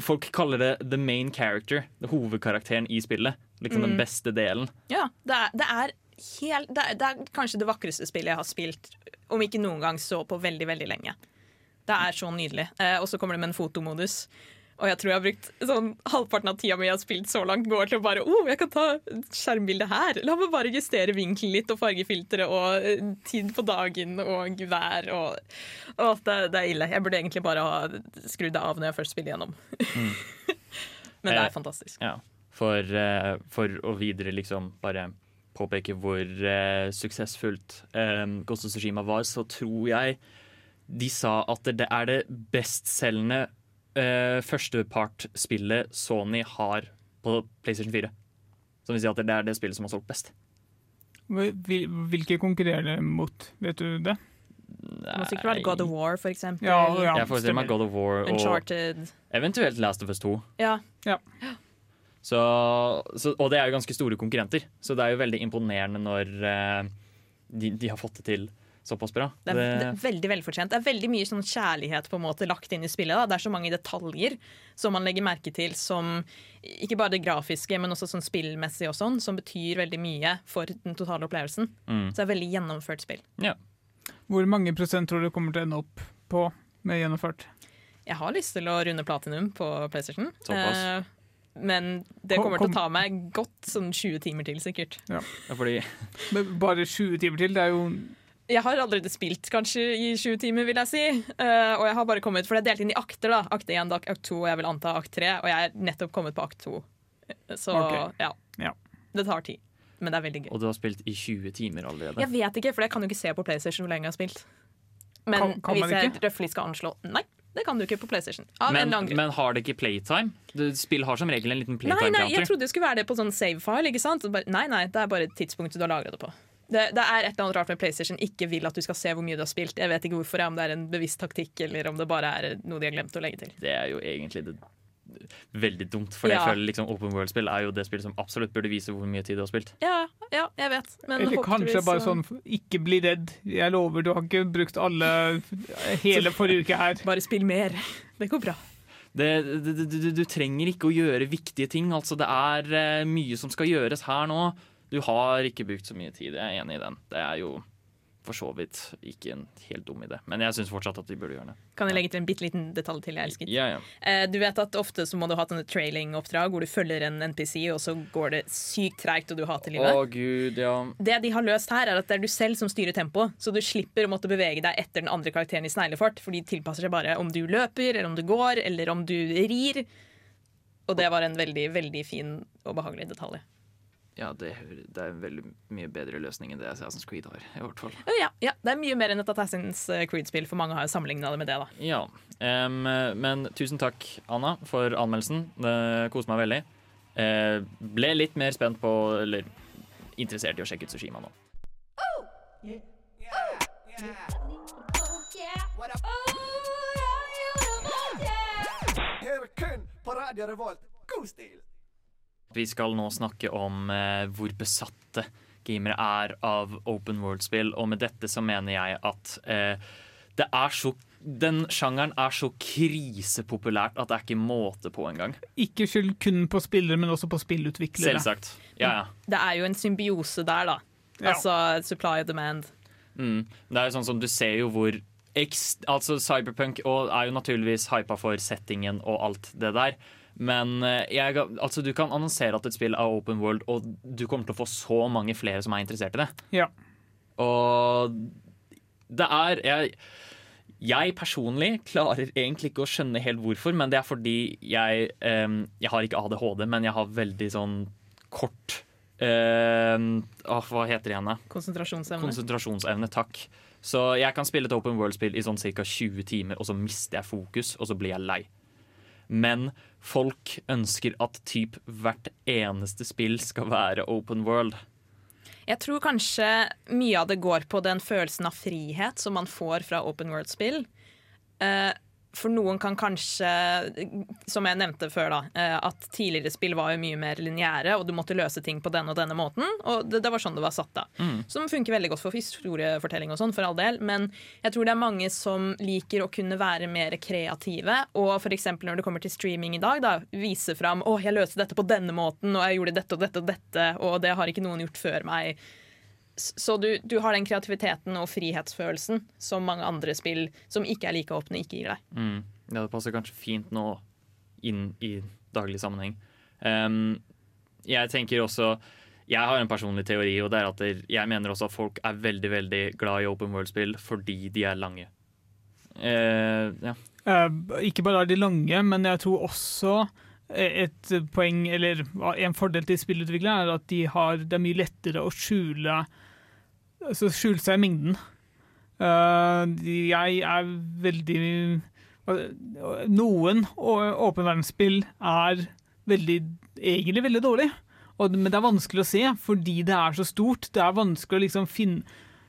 [SPEAKER 2] Folk kaller det the main character, hovedkarakteren i spillet. Liksom den
[SPEAKER 4] Mm.
[SPEAKER 2] beste delen.
[SPEAKER 4] Ja, det er, det er helt det er, det er kanskje det vakreste spillet jeg har spilt, om ikke noen gang så på veldig, veldig lenge. Det er så nydelig. Eh, og så kommer det med en fotomodus. Og jeg tror jeg har brukt sånn halvparten av tida mi jeg har spilt så langt, går til å bare oh, jeg kan ta skjermbildet her. La meg bare justere vinkelen litt og fargefiltre og eh, tid på dagen og vær og Å, det, det er ille. Jeg burde egentlig bare ha skrudd det av når jeg først spiller gjennom. Men det
[SPEAKER 2] Eh,
[SPEAKER 4] er fantastisk.
[SPEAKER 2] Ja, for, uh, for å videre liksom bare påpeke hvor uh, suksessfullt eh, Ghost of Tsushima var, så tror jeg de sa at det er det bestselgende uh, førstepartspillet Sony har på PlayStation 4. Som vil si at det er det spillet som har solgt best.
[SPEAKER 3] Hvilke konkurrerer det mot? Vet du det?
[SPEAKER 4] Det må sikkert være God of War, for eksempel.
[SPEAKER 3] Ja, ja,
[SPEAKER 2] Jeg forestiller meg God of War og
[SPEAKER 4] Uncharted.
[SPEAKER 2] eventuelt Last of Us 2.
[SPEAKER 4] Ja.
[SPEAKER 2] Så, så, og det er jo ganske store konkurrenter, så det er jo veldig imponerende når eh, de, de har fått det til såpass bra.
[SPEAKER 4] Det er, det er veldig velfortjent. Det er veldig mye sånn kjærlighet på en måte lagt inn i spillet. Da. Det er så mange detaljer som man legger merke til som ikke bare det grafiske, men også sånn spillmessig og sånn, som betyr veldig mye for den totale opplevelsen.
[SPEAKER 2] Mm.
[SPEAKER 4] Så det er veldig gjennomført spill.
[SPEAKER 3] Hvor mange prosent tror du kommer til å ende opp på med gjennomført?
[SPEAKER 4] Jeg har lyst til å runde platinum på PlayStation.
[SPEAKER 2] Såpass.
[SPEAKER 4] Eh, men det
[SPEAKER 3] Kom-
[SPEAKER 4] kommer til å ta meg godt sånn 20 timer til, sikkert.
[SPEAKER 2] Ja, fordi
[SPEAKER 3] Men Bare 20 timer til? Det er jo
[SPEAKER 4] Jeg har allerede spilt kanskje i 20 timer, vil jeg si. Uh, og jeg har bare kommet, For det er delt inn i akter. da Akt 1, akt 2 og jeg vil anta akt 3. Og jeg er nettopp kommet på akt 2. Så
[SPEAKER 3] okay.
[SPEAKER 4] ja.
[SPEAKER 3] Ja.
[SPEAKER 4] Det tar tid. Men det er veldig gøy.
[SPEAKER 2] Og du har spilt i 20 timer allerede.
[SPEAKER 4] Jeg vet ikke, for jeg kan jo ikke se på PlayStation hvor lenge jeg har spilt. Men
[SPEAKER 3] Kan- kan
[SPEAKER 4] hvis jeg røftlig skal anslå Nei, det kan du ikke på PlayStation. Av
[SPEAKER 2] men, men har det ikke playtime? Du, spill har som regel en liten playtime.
[SPEAKER 4] Nei, nei, jeg trodde det skulle være det på sånn save-file. ikke sant? Nei, nei, det er bare tidspunktet du har lagra det på. Det, det er et eller annet rart med PlayStation ikke vil at du skal se hvor mye du har spilt. Jeg vet ikke hvorfor, om det er en bevisst taktikk eller om det bare er noe de har glemt å legge til.
[SPEAKER 2] Det er jo egentlig det, veldig dumt, for
[SPEAKER 4] Ja.
[SPEAKER 2] jeg føler liksom Open World-spill er jo det spillet som absolutt burde vise hvor mye tid du har spilt.
[SPEAKER 4] Ja, ja, jeg vet. Men
[SPEAKER 3] Eller kanskje bare sånn Ikke bli redd. Jeg lover, du har ikke brukt alle hele forrige uke her.
[SPEAKER 4] Bare spill mer. Det går bra.
[SPEAKER 2] Det, det, det, du, du trenger ikke å gjøre viktige ting. Altså, det er eh, mye som skal gjøres her nå. Du har ikke brukt så mye tid. Jeg er enig i den. Det er jo for så vidt ikke en helt dum idé. Men jeg syns fortsatt at de burde gjøre det.
[SPEAKER 4] Kan jeg legge til en bitte liten detalj til jeg elsker?
[SPEAKER 2] Ja, ja.
[SPEAKER 4] Eh, Du vet at Ofte så må du ha sånne trailing-oppdrag hvor du følger en NPC, og så går det sykt treigt, og du hater livet.
[SPEAKER 2] Å gud, ja.
[SPEAKER 4] Det de har løst her, er at det er du selv som styrer tempoet. Så du slipper å måtte bevege deg etter den andre karakteren i sneglefart, for de tilpasser seg bare om du løper, eller om du går, eller om du rir. Og det var en veldig, veldig fin og behagelig detalj.
[SPEAKER 2] Ja, det, det er en veldig mye bedre løsning enn det Assassin's Creed har. i hvert fall.
[SPEAKER 4] Ja, ja, Det er mye mer enn et Assassin's Creed-spill, for mange har jo sammenligna det med det. da.
[SPEAKER 2] Ja, um, Men tusen takk, Anna, for anmeldelsen. Det koste meg veldig. Uh, ble litt mer spent på, eller interessert i å sjekke ut Sushima nå.
[SPEAKER 10] Oh! Yeah. Yeah. kun på Radio Revolt. God stil!
[SPEAKER 2] Vi skal nå snakke om eh, hvor besatte gamere er av open world-spill, og med dette så mener jeg at eh, det er så den sjangeren er så krisepopulært at det er ikke måte på engang.
[SPEAKER 3] Ikke skyld kun på spillere, men også på spillutviklere.
[SPEAKER 2] Selvsagt. Ja, ja.
[SPEAKER 4] Det er jo en symbiose der, da.
[SPEAKER 3] Ja.
[SPEAKER 4] Altså supply and demand.
[SPEAKER 2] Mm. Det er jo sånn som du ser jo hvor ekst, Altså Cyberpunk og er jo naturligvis hypa for settingen og alt det der. Men eh, jeg, altså, du kan annonsere at et spill er open world, og du kommer til å få så mange flere som er interessert i det.
[SPEAKER 3] Ja.
[SPEAKER 2] Og det er jeg, jeg personlig klarer egentlig ikke å skjønne helt hvorfor, men det er fordi jeg um, Jeg har ikke ADHD, men jeg har veldig sånn kort em, oh, Hva heter det igjen?
[SPEAKER 4] Konsentrasjonsevne.
[SPEAKER 2] Konsentrasjonsevne, takk. Så jeg kan spille et open world-spill i sånn ca. 20 timer, og så mister jeg fokus, og så blir jeg lei. Men folk ønsker at typ hvert eneste spill skal være open world.
[SPEAKER 4] Jeg tror kanskje mye av det går på den følelsen av frihet som man får fra open world-spill. Eh, for noen kan kanskje, som jeg nevnte før, da, eh, at tidligere spill var jo mye mer lineære, og du måtte løse ting på denne og denne måten. Og det, det var sånn det var satt da. Som funker veldig godt for historiefortelling og sånn, for all del. Men jeg tror det er mange som liker å kunne være mer kreative. Og f.eks. når det kommer til streaming i dag, da, vise fram 'Å, jeg løste dette på denne måten', og jeg gjorde dette og dette og dette, og det har ikke noen gjort før meg. Så du, du har den kreativiteten og frihetsfølelsen som mange andre spill som ikke er like åpne, ikke gir deg.
[SPEAKER 2] Mm. Ja, det passer kanskje fint nå inn i daglig sammenheng. Um, jeg tenker også Jeg har en personlig teori, og det er at jeg mener også at folk er veldig veldig glad i open world-spill fordi de er lange. Uh, ja.
[SPEAKER 3] uh, ikke bare er de lange, men jeg tror også et poeng, eller en fordel til spillutviklere, er at de har, det er mye lettere å skjule altså skjulte seg i mengden. Uh, jeg er veldig Noen å- åpen verdensspill er veldig, egentlig veldig dårlig. Og, men det er vanskelig å se, fordi det er så stort. Det er vanskelig å liksom finne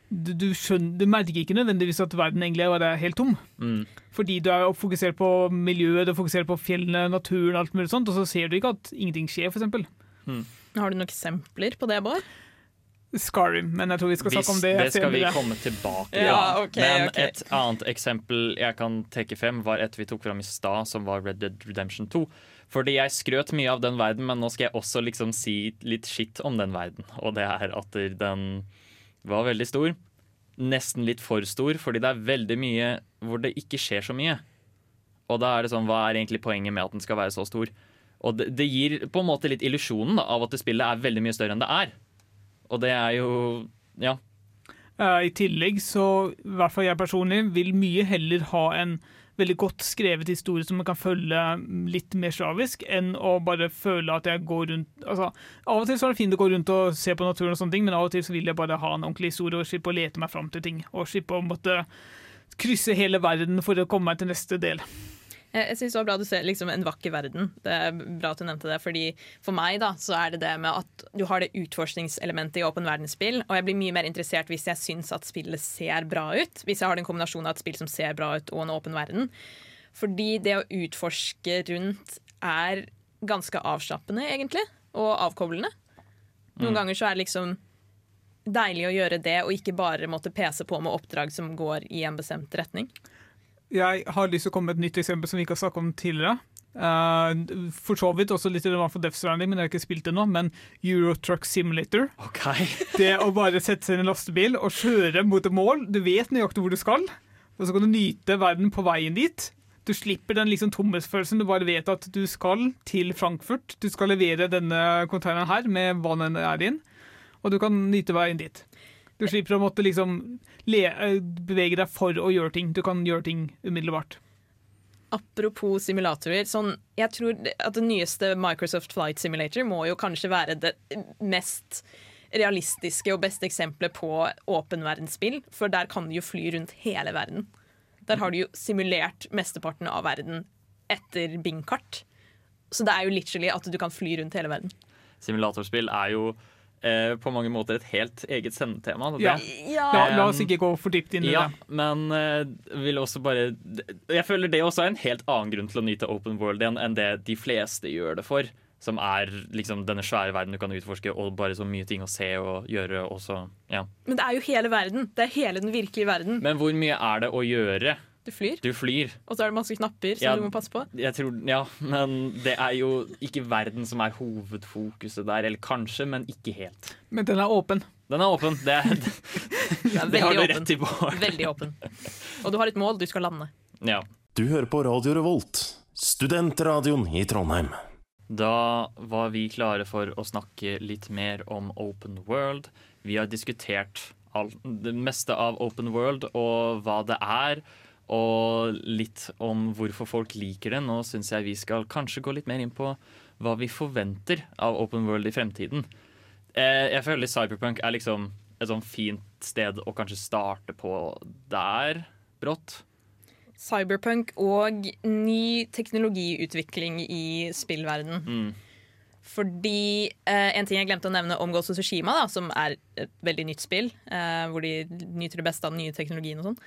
[SPEAKER 3] du, du, skjønner, du merker ikke nødvendigvis at verden egentlig er helt tom.
[SPEAKER 2] Mm.
[SPEAKER 3] Fordi du er fokusert på miljøet, du fokuserer på fjellene, naturen, alt mulig sånt, og så ser du ikke at ingenting skjer, f.eks.
[SPEAKER 4] Har du noen eksempler på det, Bård?
[SPEAKER 3] Skyrim, men jeg tror vi skal snakke om det,
[SPEAKER 2] det skal vi komme tilbake til.
[SPEAKER 4] Ja, okay,
[SPEAKER 2] Men
[SPEAKER 4] okay.
[SPEAKER 2] et annet eksempel jeg kan trekke frem, var et vi tok fram i stad, som var Red Dead Redemption 2. Fordi jeg skrøt mye av den verden, men nå skal jeg også liksom si litt skitt om den verden. Og det er at den var veldig stor. Nesten litt for stor, fordi det er veldig mye hvor det ikke skjer så mye. Og da er det sånn, hva er egentlig poenget med at den skal være så stor? Og det, det gir på en måte litt illusjonen av at det spillet er veldig mye større enn det er. Og det er jo Ja.
[SPEAKER 3] Eh, I tillegg så, i hvert fall jeg personlig, vil mye heller ha en veldig godt skrevet historie som man kan følge litt mer slavisk, enn å bare føle at jeg går rundt altså, Av og til så er det fint å gå rundt og se på naturen, og sånne ting, men av og til så vil jeg bare ha en ordentlig historie og slippe å lete meg fram til ting. Og slippe å måtte krysse hele verden for å komme meg til neste del.
[SPEAKER 4] Jeg, jeg synes det var bra du ser liksom en vakker verden. Det er bra at du nevnte det. fordi For meg da, så er det det med at du har det utforskningselementet i åpen verdensspill. Og jeg blir mye mer interessert hvis jeg syns at spillet ser bra ut. Hvis jeg har den kombinasjonen av et spill som ser bra ut, og en åpen verden. Fordi det å utforske rundt er ganske avslappende, egentlig. Og avkoblende. Noen ganger så er det liksom deilig å gjøre det, og ikke bare måtte pese på med oppdrag som går i en bestemt retning.
[SPEAKER 3] Jeg har lyst til å komme med et nytt eksempel som vi ikke har snakket om tidligere. Uh, for så vidt også litt relevant for Death Stranding, men jeg har ikke spilt det nå. Men Eurotruck Simulator.
[SPEAKER 2] OK.
[SPEAKER 3] Det å bare sette seg i en lastebil og kjøre mot et mål. Du vet nøyaktig hvor du skal, og så kan du nyte verden på veien dit. Du slipper den liksom tomhetsfølelsen. Du bare vet at du skal til Frankfurt. Du skal levere denne containeren her med hva den er inn, og du kan nyte veien dit. Du slipper å måtte liksom le, eh, bevege deg for å gjøre ting. Du kan gjøre ting umiddelbart.
[SPEAKER 4] Apropos simulatorer. Sånn, jeg tror at det nyeste Microsoft Flight Simulator må jo kanskje være det mest realistiske og beste eksempelet på åpenverdensspill. For der kan du jo fly rundt hele verden. Der har du jo simulert mesteparten av verden etter Bing-kart. Så det er jo literally at du kan fly rundt hele verden.
[SPEAKER 2] Simulatorspill er jo eh, på mange måter et helt eget sendetema.
[SPEAKER 3] Ja.
[SPEAKER 4] Ja.
[SPEAKER 3] La, la oss ikke gå for dypt inn i
[SPEAKER 2] Ja,
[SPEAKER 3] det.
[SPEAKER 2] men eh, vil også bare Jeg føler det også er en helt annen grunn til å nyte open world igjen enn det de fleste gjør det for. Som er liksom denne svære verden du kan utforske, og bare så mye ting å se og gjøre. Også, ja.
[SPEAKER 4] Men det er jo hele verden. Det er hele den virkelige verden.
[SPEAKER 2] Men hvor mye er det å gjøre?
[SPEAKER 4] Du flyr,
[SPEAKER 2] Du flyr.
[SPEAKER 4] og så er det masse knapper som
[SPEAKER 2] Ja.
[SPEAKER 4] du må passe på.
[SPEAKER 2] Jeg tror, ja, men det er jo ikke verden som er hovedfokuset der. Eller kanskje, men ikke helt.
[SPEAKER 3] Men den er åpen.
[SPEAKER 2] Den er åpen. Det, er,
[SPEAKER 4] Det er
[SPEAKER 2] det har du rett i. Bård.
[SPEAKER 4] Veldig åpen. Og du har et mål, du skal lande.
[SPEAKER 2] Ja.
[SPEAKER 11] Du hører på Radio Revolt, studentradioen i Trondheim.
[SPEAKER 2] Da var vi klare for å snakke litt mer om Open World. Vi har diskutert all, det meste av Open World og hva det er, og litt om hvorfor folk liker det. Nå syns jeg vi skal kanskje gå litt mer inn på hva vi forventer av Open World i fremtiden. Eh, jeg føler Cyberpunk er liksom et sånn fint sted å kanskje starte på der, brått.
[SPEAKER 4] Cyberpunk og ny teknologiutvikling i spillverden.
[SPEAKER 2] Mm.
[SPEAKER 4] Fordi eh, En ting jeg glemte å nevne om Ghost of Tsushima, da, som er et veldig nytt spill, eh, hvor de nyter det beste av den nye teknologien, og sånn,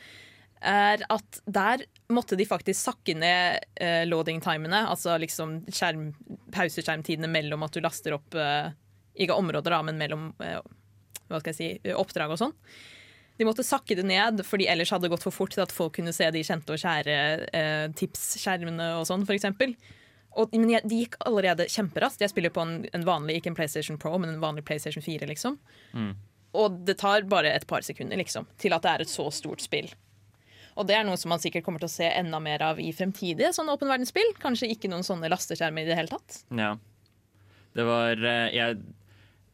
[SPEAKER 4] er at der måtte de faktisk sakke ned uh, loading-timene, altså liksom skjerm, pauseskjermtidene mellom at du laster opp uh, Ikke områder, da, men mellom uh, hva skal jeg si, oppdrag og sånn. De måtte sakke det ned, fordi ellers hadde det gått for fort til at folk kunne se de kjente og kjære uh, tipsskjermene og sånn, f.eks. Og, men jeg, de gikk allerede kjemperaskt. Jeg spiller på en, en vanlig, ikke en PlayStation Pro, men en vanlig PlayStation 4, liksom.
[SPEAKER 2] Mm.
[SPEAKER 4] Og det tar bare et par sekunder, liksom, til at det er et så stort spill. Og det er noe som man sikkert kommer til å se enda mer av i fremtidige sånne åpen verdensspill. Kanskje ikke noen sånne lasteskjermer i det hele tatt.
[SPEAKER 2] Ja. Det var eh, Jeg,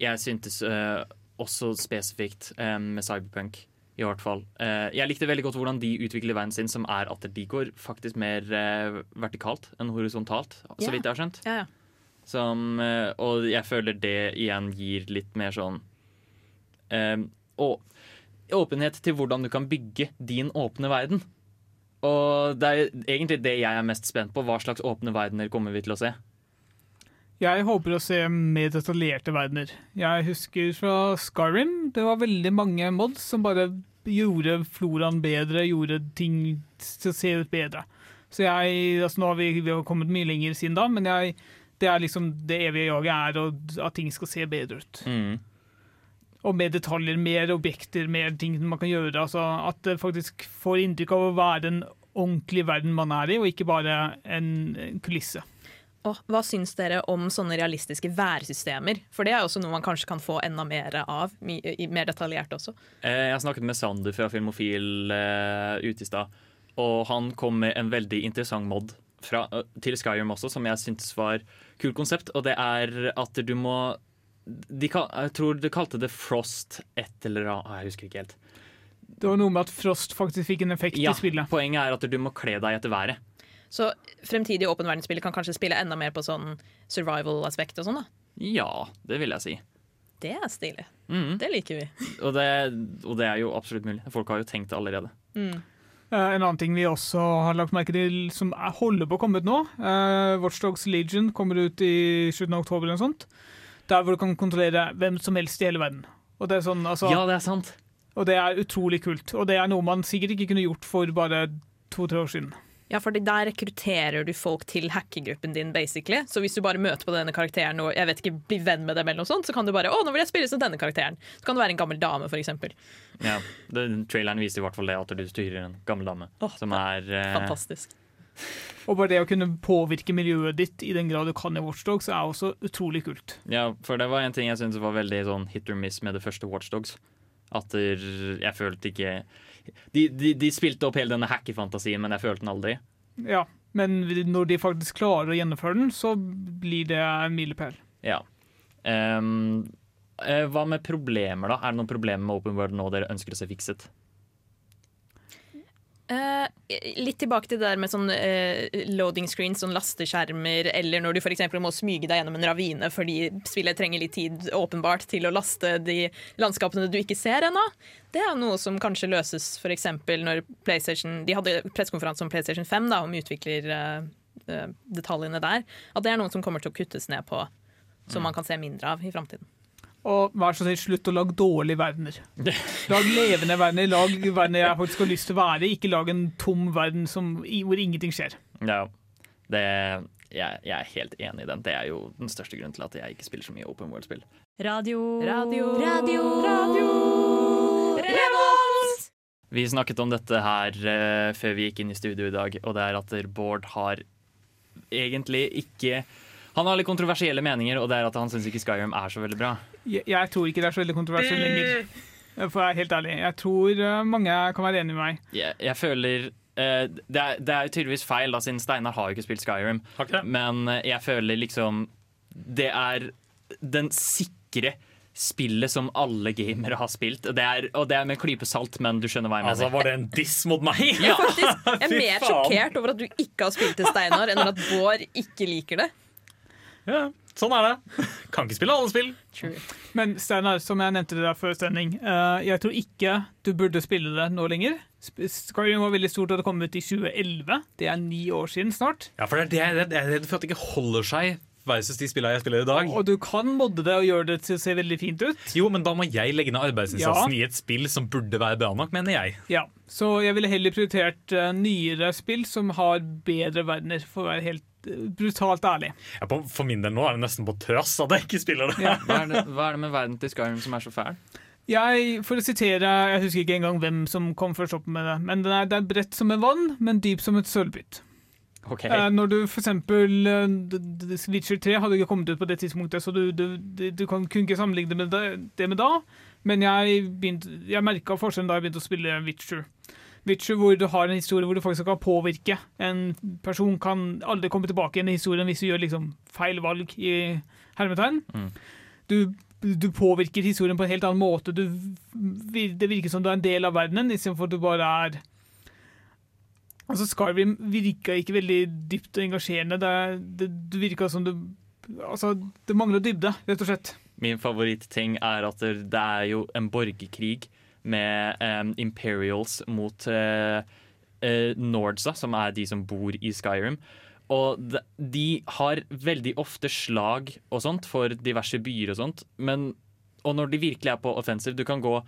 [SPEAKER 2] jeg syntes eh, også spesifikt eh, med Cyberpunk, i hvert fall. Jeg likte veldig godt hvordan de utvikler veien sin, som er at de går faktisk mer vertikalt enn horisontalt, så vidt jeg har skjønt.
[SPEAKER 4] Ja, ja.
[SPEAKER 2] Som, og jeg føler det igjen gir litt mer sånn Og åpenhet til hvordan du kan bygge din åpne verden. Og det er egentlig det jeg er mest spent på. Hva slags åpne verdener kommer vi til å se?
[SPEAKER 3] Jeg håper å se mer detaljerte verdener. Jeg husker fra Skyrim, det var veldig mange mods som bare gjorde floraen bedre, gjorde ting til å se ut bedre. Så jeg, altså nå har vi, vi har kommet mye lenger siden da, men jeg, det er liksom det evige jaget er og at ting skal se bedre ut.
[SPEAKER 2] Mm.
[SPEAKER 3] Og mer detaljer, mer objekter, mer ting man kan gjøre. Altså at det faktisk får inntrykk av å være den ordentlige verden man er i, og ikke bare en, kulisse.
[SPEAKER 4] Og hva syns dere om sånne realistiske værsystemer? For det er også noe man kanskje kan få enda mer av, mer detaljert også.
[SPEAKER 2] Eh, Jeg snakket med Sander fra Filmofil eh, ute i stad, og han kom med en veldig interessant mod fra, eh, til Skyrim også, som jeg syntes var kult konsept. Og det er at du må de, Jeg tror de kalte det Frost et eller annet, jeg husker ikke helt.
[SPEAKER 3] Det var noe med at Frost faktisk fikk en effekt
[SPEAKER 2] Ja,
[SPEAKER 3] i spillet.
[SPEAKER 2] Poenget er at du må kle deg etter været.
[SPEAKER 4] Så fremtidige åpen verdensspill kan kanskje spille enda mer på sånn survival-aspekt og sånn, da.
[SPEAKER 2] Ja, det vil jeg si.
[SPEAKER 4] Det er stilig.
[SPEAKER 2] Mm.
[SPEAKER 4] Det liker vi.
[SPEAKER 2] Og, det, og det er jo absolutt mulig. Folk har jo tenkt det allerede.
[SPEAKER 3] Eh, En annen ting vi også har lagt merke til som er, holder på å komme ut nå, uh, Watchdogs Legion kommer ut i slutten av oktober eller noe sånt. Der hvor du kan kontrollere hvem som helst i hele verden. Og det er, sånn, altså,
[SPEAKER 2] Ja, det er sant.
[SPEAKER 3] og det er utrolig kult. Og det er noe man sikkert ikke kunne gjort for bare to-tre år siden.
[SPEAKER 4] Ja, for der rekrutterer du folk til hackergruppen din, basically. Så hvis du bare møter på denne karakteren og jeg vet ikke, blir venn med dem, eller noe sånt, så kan du bare å, nå vil jeg spille som denne karakteren. Så kan du være en gammel dame, for eksempel.
[SPEAKER 2] Ja, den Traileren viser i hvert fall det at du styrer en gammel dame.
[SPEAKER 4] Åh,
[SPEAKER 2] som er eh,
[SPEAKER 4] Fantastisk.
[SPEAKER 3] Og bare det å kunne påvirke miljøet ditt i den grad du kan i Watchdogs, er også utrolig kult.
[SPEAKER 2] Ja, for det var en ting jeg syntes var veldig sånn hit or miss med det første Watchdogs. At der, jeg følte ikke de, de, de spilte opp hele denne hackefantasien, men jeg følte den aldri.
[SPEAKER 3] Ja, men når de faktisk klarer å gjennomføre den, så blir det en milepæl.
[SPEAKER 2] Ja. Eh, hva med problemer, da? Er det noen problemer med Open World nå dere ønsker å se fikset?
[SPEAKER 4] Eh, litt tilbake til det der med sånn eh, loading screens, sånn lasteskjermer, eller når du eksempel må smyge deg gjennom en ravine fordi spillet trenger litt tid åpenbart til å laste de landskapene du ikke ser ennå. Det er noe som kanskje løses eksempel når PlayStation De hadde pressekonferanse om PlayStation 5 da, om utviklerdetaljene der. At det er noe som kommer til å kuttes ned på, som man kan se mindre av i framtiden.
[SPEAKER 3] Og vær så snill, slutt å lage dårlige verdener. Lag levende verdener, lag verdener jeg faktisk har lyst til å være. Ikke lag en tom verden som, hvor ingenting skjer.
[SPEAKER 2] Ja, det, jeg, jeg er helt enig i den. Det er jo den største grunnen til at jeg ikke spiller så mye open world-spill.
[SPEAKER 9] Radio.
[SPEAKER 4] Radio.
[SPEAKER 9] Radio. Radio.
[SPEAKER 4] Revolt!
[SPEAKER 2] Vi snakket om dette her uh, før vi gikk inn i studio i dag, og det er at Bård har egentlig ikke Han har litt kontroversielle meninger, og det er at han syns ikke Skyrim er så veldig bra.
[SPEAKER 3] Jeg, jeg tror ikke det er så veldig kontroversielt lenger. For jeg er helt ærlig. Jeg tror eh, mange kan være enig med meg.
[SPEAKER 2] Jeg, jeg føler uh, det, er, det er tydeligvis feil, da, siden Steinar har jo ikke spilt Skyrim. Men eh, jeg føler liksom Det er den sikre spillet som alle gamere har spilt. Det er, og det er med en klype salt, men du skjønner hva jeg mener.
[SPEAKER 5] Altså, Var det en diss mot meg?
[SPEAKER 2] Ja.
[SPEAKER 4] Faktisk, jeg er mer sjokkert over at du ikke har spilt det, Steinar, enn at Bård ikke liker det.
[SPEAKER 5] Ja, sånn er det. Kan ikke spille alle spill.
[SPEAKER 3] Men Steinar, som jeg nevnte det der før sending, uh, jeg tror ikke du burde spille det nå lenger. Skyrim var veldig stort da det kom ut i 2011. Det er ni år siden snart.
[SPEAKER 5] Ja, for det er det jeg er redd- for at det ikke holder seg versus de spillene jeg spiller i dag.
[SPEAKER 3] Og du kan modde det og gjøre det til å se veldig fint ut.
[SPEAKER 5] Jo, men da må jeg legge ned arbeidsinnsatsen i et spill som burde være bra nok, mener jeg.
[SPEAKER 3] Ja, Så jeg ville heller prioritert eh, nyere spill som har bedre verdener, for å være helt eh, brutalt ærlig.
[SPEAKER 5] Ja, på, for min del nå er det nesten på tøs at jeg ikke spiller det.
[SPEAKER 3] Ja.
[SPEAKER 2] Hva er, det, hva er det med verden til Skyrim som er så fæl?
[SPEAKER 3] Jeg, for å sitere, jeg husker ikke engang hvem som kom først opp med det, men den er, det er bredt som en vann, men dyp som et sølvbytt.
[SPEAKER 2] Okay.
[SPEAKER 3] Eh, når du for eksempel eh, Witcher 3 hadde ikke kommet ut på det tidspunktet, så du, du, du, du kan, kunne ikke sammenligne det med det, det med da. Men jeg, begynte, jeg merka forskjellen da jeg begynte å spille Witcher. Witcher hvor du har en historie hvor du faktisk kan påvirke. En person kan aldri komme tilbake igjen i historien hvis du gjør liksom feil valg i hermetegn.
[SPEAKER 2] Mm.
[SPEAKER 3] Du, du påvirker historien på en helt annen måte. Du, det virker som du er en del av verdenen, istedenfor at du bare er Altså Skyrim virka ikke veldig dypt og engasjerende. Det, det, det virka som du Altså, det mangler dybde, rett og slett.
[SPEAKER 2] Min favorittting er at det er jo en borgerkrig med um, Imperials mot uh, uh, Nordsa, som er de som bor i Skyrim. Og de, har veldig ofte slag og sånt for diverse byer og sånt, men og når de virkelig er på offensive Du kan gå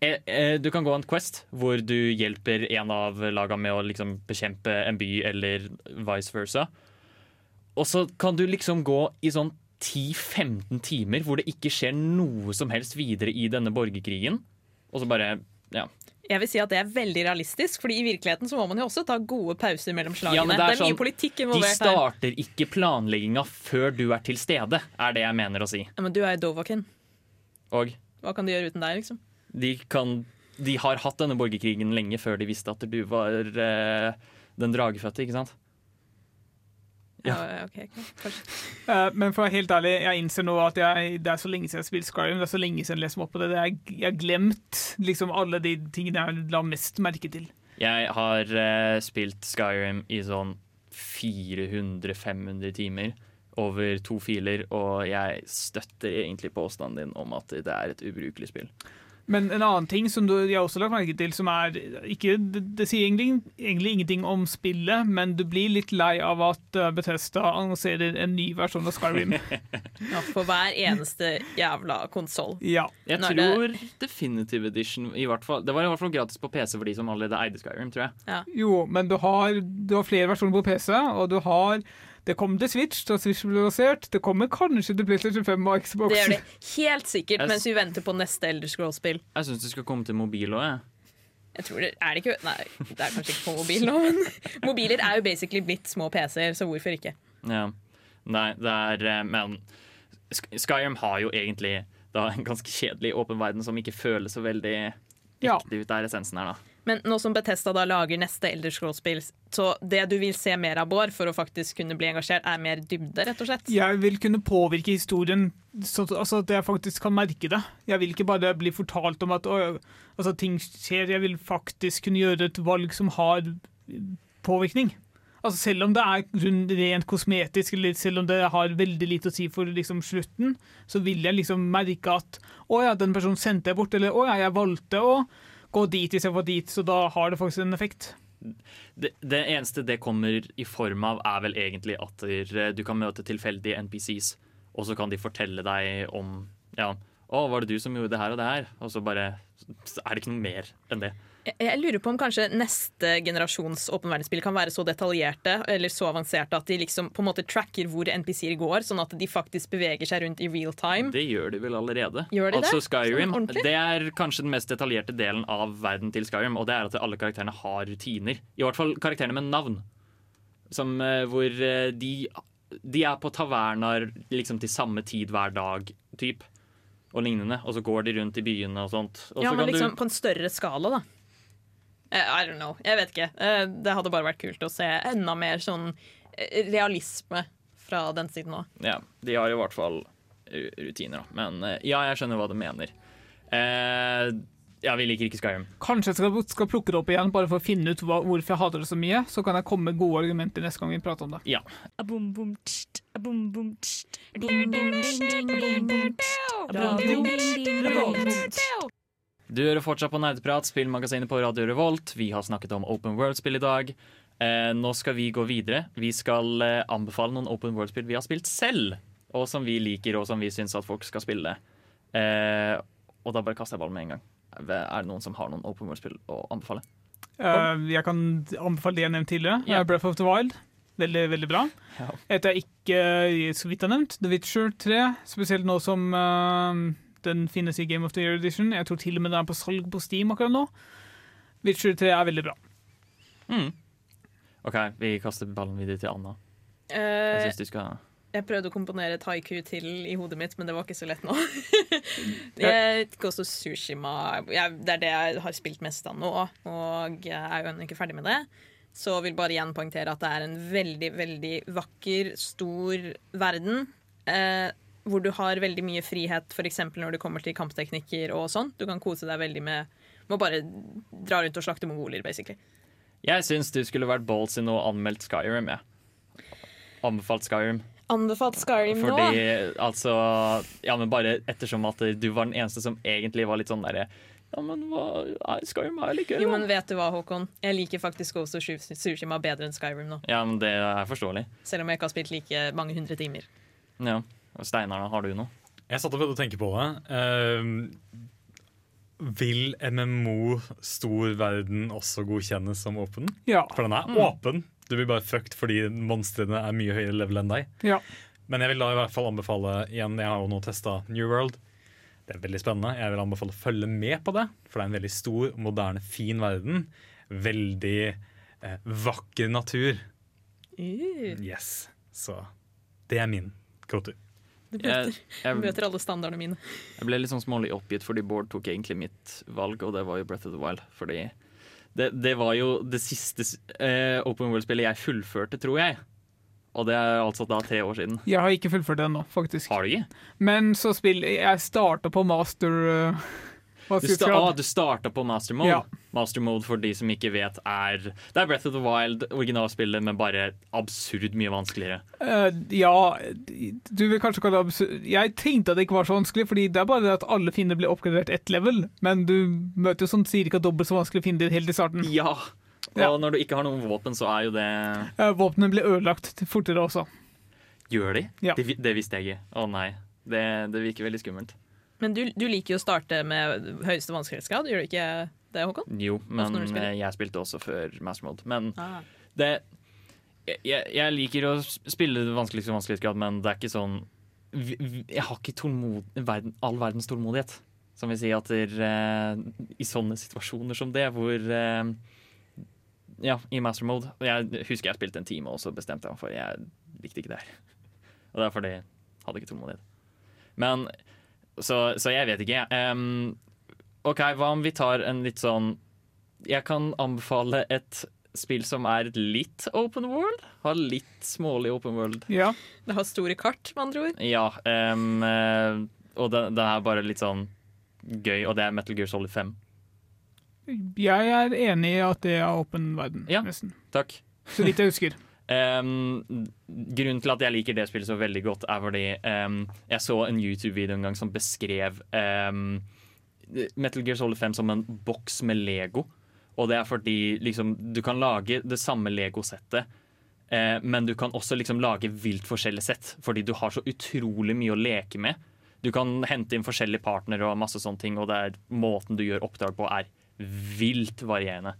[SPEAKER 2] eh, du kan gå en quest hvor du hjelper en av laga med å liksom bekjempe en by, eller vice versa. Og så kan du liksom gå i sånn 10-15 timer hvor det ikke skjer noe som helst videre i denne borgerkrigen. Og så bare Ja.
[SPEAKER 4] Jeg vil si at det er veldig realistisk, fordi i virkeligheten så må man jo også ta gode pauser mellom slagene.
[SPEAKER 2] Ja,
[SPEAKER 4] det, er
[SPEAKER 2] sånn,
[SPEAKER 4] mye politikk
[SPEAKER 2] De
[SPEAKER 4] involvert her.
[SPEAKER 2] starter ikke planlegginga før du er til stede, er det jeg mener å si.
[SPEAKER 4] Ja, men du er jo Dovakin.
[SPEAKER 2] Og
[SPEAKER 4] Hva kan de gjøre uten deg, liksom?
[SPEAKER 2] de kan De har hatt denne borgerkrigen lenge før de visste at du var eh, den dragefødte, ikke sant? Ja.
[SPEAKER 4] Ja, okay, okay.
[SPEAKER 3] Eh, men for å være helt ærlig, jeg innser nå at jeg, det er så lenge siden jeg har spilt Skyrim. Det er så lenge siden jeg leser meg opp på det. det er, jeg har glemt liksom alle de tingene jeg la mest merke til.
[SPEAKER 2] Jeg har uh, spilt Skyrim i sånn 400-500 timer over to filer, og jeg støtter egentlig påstanden din om at det er et ubrukelig spill.
[SPEAKER 3] Men en annen ting som du, jeg også har lagt merke til, som er ikke, det, det sier egentlig, egentlig ingenting om spillet, men du blir litt lei av at eh, Bethesda annonserer en ny versjon av Skyrim.
[SPEAKER 4] Ja, for hver eneste jævla konsoll.
[SPEAKER 3] ja.
[SPEAKER 2] Jeg
[SPEAKER 4] Når tror det-
[SPEAKER 2] Definitive Edition i hvert fall, Det var i hvert fall gratis på PC for de som allerede eide Skyrim, tror jeg.
[SPEAKER 3] Jo, men du har, du har flere versjoner på PC, og du har Det kommer til Switch, da Switch blir lansert. Det kommer kanskje til PlayStation 5 og Xbox.
[SPEAKER 4] Det gjør det helt sikkert mens vi venter på neste Elder Scrolls-spill.
[SPEAKER 2] Jeg syns det skal komme til mobil òg, jeg.
[SPEAKER 4] Jeg tror det, er det ikke Nei, det er kanskje ikke på mobil nå, men mobiler er jo basically blitt små PC-er, så hvorfor ikke?
[SPEAKER 2] Ja. Nei, det er eh, Men Skyrim har jo egentlig da en ganske kjedelig åpen verden som ikke føles så veldig
[SPEAKER 3] Ja.
[SPEAKER 2] ekte ut. Det er essensen her, da.
[SPEAKER 4] Men nå som Bethesda da lager neste Elder Scrolls-spill, så det du vil se mer av, Bård, for å faktisk kunne bli engasjert, er mer dybde, rett og slett?
[SPEAKER 3] Jeg vil kunne påvirke historien, så, altså at jeg faktisk kan merke det. Jeg vil ikke bare bli fortalt om at å, altså, ting skjer, jeg vil faktisk kunne gjøre et valg som har påvirkning. Altså Selv om det er rent kosmetisk, eller selv om det har veldig lite å si for liksom, slutten, så vil jeg liksom merke at å ja, den personen sendte jeg bort, eller å ja, jeg valgte å gå dit istedenfor dit, så da har det faktisk en effekt.
[SPEAKER 2] Det, det eneste det kommer i form av, er vel egentlig at du kan møte tilfeldige NPCs, og så kan de fortelle deg om ja, å, var det du som gjorde det her og det her? Og så bare så er det ikke noe mer enn det.
[SPEAKER 4] Jeg, lurer på om kanskje neste generasjons åpen verdensspill kan være så detaljerte eller så avanserte at de liksom på en måte tracker hvor NPC-er går, sånn at de faktisk beveger seg rundt i real time.
[SPEAKER 2] Det gjør de vel allerede.
[SPEAKER 4] Gjør de det?
[SPEAKER 2] altså Skyrim,
[SPEAKER 4] Sånn
[SPEAKER 2] det er kanskje den mest detaljerte delen av verden til Skyrim, og det er at alle karakterene har rutiner. I hvert fall karakterene med navn. Som, eh, hvor eh, de, de er på tavernaer liksom til samme tid hver dag, typ. Og lignende. Og så går de rundt i byene og sånt. Og
[SPEAKER 4] Ja, men liksom
[SPEAKER 2] du
[SPEAKER 4] på en større skala, da. Eh, I don't know. Jeg vet ikke. Eh, Det hadde bare vært kult å se enda mer sånn eh, realisme fra den siden òg.
[SPEAKER 2] Ja, de har i hvert fall rutiner, da. Men ja, jeg skjønner hva du mener. Eh, ja, vi liker ikke Skyrim.
[SPEAKER 3] Kanskje jeg skal, skal plukke det opp igjen, bare for å finne ut hva, hvorfor jeg hater det så mye. Så kan jeg komme med gode argumenter neste gang vi prater om det.
[SPEAKER 2] Ja. Du hører fortsatt på Nerdeprat, spillmagasinet på Radio Revolt. Vi har snakket om Open World-spill i dag. Eh, nå skal vi gå videre. Vi skal eh, anbefale noen Open World-spill vi har spilt selv, og som vi liker, og som vi syns at folk skal spille. Eh, og da bare kaster jeg ballen med en gang. Er det noen som har noen Open World-spill å anbefale?
[SPEAKER 3] Uh, jeg kan anbefale det jeg nevnte tidligere. Eh, Breath of the Wild. Veldig, veldig bra.
[SPEAKER 2] Ja.
[SPEAKER 3] Et jeg ikke eh, så vidt har nevnt, The Witcher 3. Spesielt nå som eh, den finnes i Game of the Year Edition. Jeg tror til og med den er på salg på Steam akkurat nå. Witcher 3 er veldig bra.
[SPEAKER 2] Mm. OK, vi kaster ballen videre til Anna. Jeg syns du skal
[SPEAKER 4] jeg prøvde å komponere et haiku til i hodet mitt, men det var ikke så lett nå. jeg, Ghost of Sushima jeg, Det er det jeg har spilt mest av nå, og jeg er jo ennå ikke ferdig med det. Så vil bare igjen poengtere at det er en veldig, veldig vakker, stor verden. Eh, hvor du har veldig mye frihet, f.eks. når det kommer til kampteknikker og sånn. Du kan kose deg veldig med, Må bare dra rundt og slakte mongoler, basically.
[SPEAKER 2] Jeg syns du skulle vært ballsy og anmeldt Skyrim, jeg. Anbefalt Skyrim.
[SPEAKER 4] Anbefalt Skyrim nå.
[SPEAKER 2] Fordi altså Ja, men bare ettersom at du var den eneste som egentlig var litt sånn derre Ja, men hva Skyrim er litt gøy,
[SPEAKER 4] Jo, men vet du hva, Håkon? Jeg liker faktisk Ghost of Tsushima bedre enn Skyrim nå.
[SPEAKER 2] Ja, men det er forståelig.
[SPEAKER 4] Selv om jeg ikke har spilt like mange hundre timer.
[SPEAKER 2] Ja. Steinar, har du noe?
[SPEAKER 5] Jeg satt og prøvde å tenke på det. Uh, vil MMO stor verden også godkjennes som åpen?
[SPEAKER 3] Ja.
[SPEAKER 5] For den er
[SPEAKER 3] Mm.
[SPEAKER 5] åpen. Du blir bare fucked fordi monstrene er mye høyere level enn deg.
[SPEAKER 3] Ja.
[SPEAKER 5] Men jeg vil da i hvert fall anbefale igjen, jeg har jo nå testa New World. Det er veldig spennende. Jeg vil anbefale å følge med på det, for det er en veldig stor, moderne, fin verden. Veldig eh, vakker natur.
[SPEAKER 4] Uh,
[SPEAKER 5] Yes. Så det er min go-to.
[SPEAKER 4] Du
[SPEAKER 2] Jeg,
[SPEAKER 4] møter,
[SPEAKER 2] jeg,
[SPEAKER 4] du møter alle standardene mine.
[SPEAKER 2] jeg ble litt sånn smålig oppgitt fordi Bård tok egentlig mitt valg, og det var jo Breath of the Wild. Fordi det, det var jo det siste eh, Open World-spillet jeg fullførte, tror jeg. Og det er altså da tre år siden.
[SPEAKER 3] Jeg har ikke fullført det ennå, faktisk.
[SPEAKER 2] Har du ikke?
[SPEAKER 3] Men så spill Jeg starta på master uh,
[SPEAKER 2] Sta ah, du starta på master mode.
[SPEAKER 3] Ja.
[SPEAKER 2] Master mode, for de som ikke vet, er Det er Breath of the Wild, originalspillet, men bare absurd mye vanskeligere.
[SPEAKER 3] Uh, ja, du vil kanskje kalle det absurd Jeg tenkte at det ikke var så vanskelig, fordi det er bare det at alle fiender blir oppgradert ett level, men du møter jo sånn cirka dobbelt så vanskelige fiender helt i starten.
[SPEAKER 2] Ja. Og
[SPEAKER 3] Ja.
[SPEAKER 2] når du ikke har noen våpen, så er jo det
[SPEAKER 3] Uh, Våpnene blir ødelagt fortere også.
[SPEAKER 2] Gjør de?
[SPEAKER 3] Ja.
[SPEAKER 2] Det, det visste jeg ikke. Å nei. Det, det virker veldig skummelt.
[SPEAKER 4] Men du, du liker jo å starte med høyeste vanskelighetsgrad, gjør du ikke det, Håkon?
[SPEAKER 2] Jo, men eh, jeg spilte også før master mode. Men
[SPEAKER 4] Ah.
[SPEAKER 2] det jeg, jeg liker å spille vanskeligste vanskelighetsgrad, men det er ikke sånn vi- vi- Jeg har ikke tålmod, verden, all verdens tålmodighet. Som vil si at der, eh, i sånne situasjoner som det, hvor eh, Ja, i master mode. Jeg husker jeg spilte en time, og så bestemte jeg meg for jeg likte ikke det her. Og det er fordi jeg hadde ikke tålmodighet. Men Så, så jeg vet ikke. Um, OK, hva om vi tar en litt sånn jeg kan anbefale et spill som er litt open world. Har litt smålig open world.
[SPEAKER 3] Ja.
[SPEAKER 4] Det har store kart, med andre ord.
[SPEAKER 2] Ja, eh, og det, det er bare litt sånn gøy, og det er Metal Gear Solid 5.
[SPEAKER 3] Jeg er enig i at det er åpen verden,
[SPEAKER 2] Ja.
[SPEAKER 3] nesten.
[SPEAKER 2] Takk.
[SPEAKER 3] Så vidt jeg husker.
[SPEAKER 2] Em, grunnen til at jeg liker det spillet så veldig godt, er fordi um, jeg så en YouTube-video en gang som beskrev um, Metal Gear Solid 5 som en boks med Lego. Og det er fordi liksom, du kan lage det samme Lego-settet, eh, men du kan også liksom lage vilt forskjellige sett, fordi du har så utrolig mye å leke med. Du kan hente inn forskjellige partnere og masse sånne ting, og det er måten du gjør oppdrag på, er vilt varierende.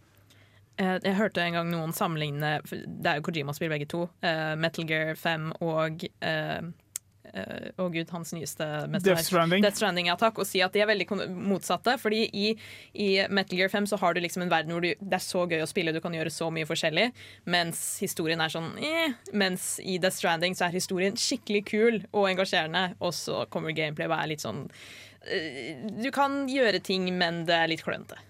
[SPEAKER 4] Eh, Jeg hørte en gang noen sammenligne Det er jo Kojima-spill begge to. Uh, Metal Gear 5 og uh, uh, Å gud, hans nyeste.
[SPEAKER 3] Death Stranding.
[SPEAKER 4] Death Stranding, ja takk. Og si at de er veldig motsatte. Fordi i, i Metal Gear 5 så har du liksom en verden hvor du, det er så gøy å spille, du kan gjøre så mye forskjellig. Mens historien er sånn eh. Mens i Death Stranding så er historien skikkelig kul og engasjerende. Og så kommer gameplay og er litt sånn Du kan gjøre ting, men det er litt klønete.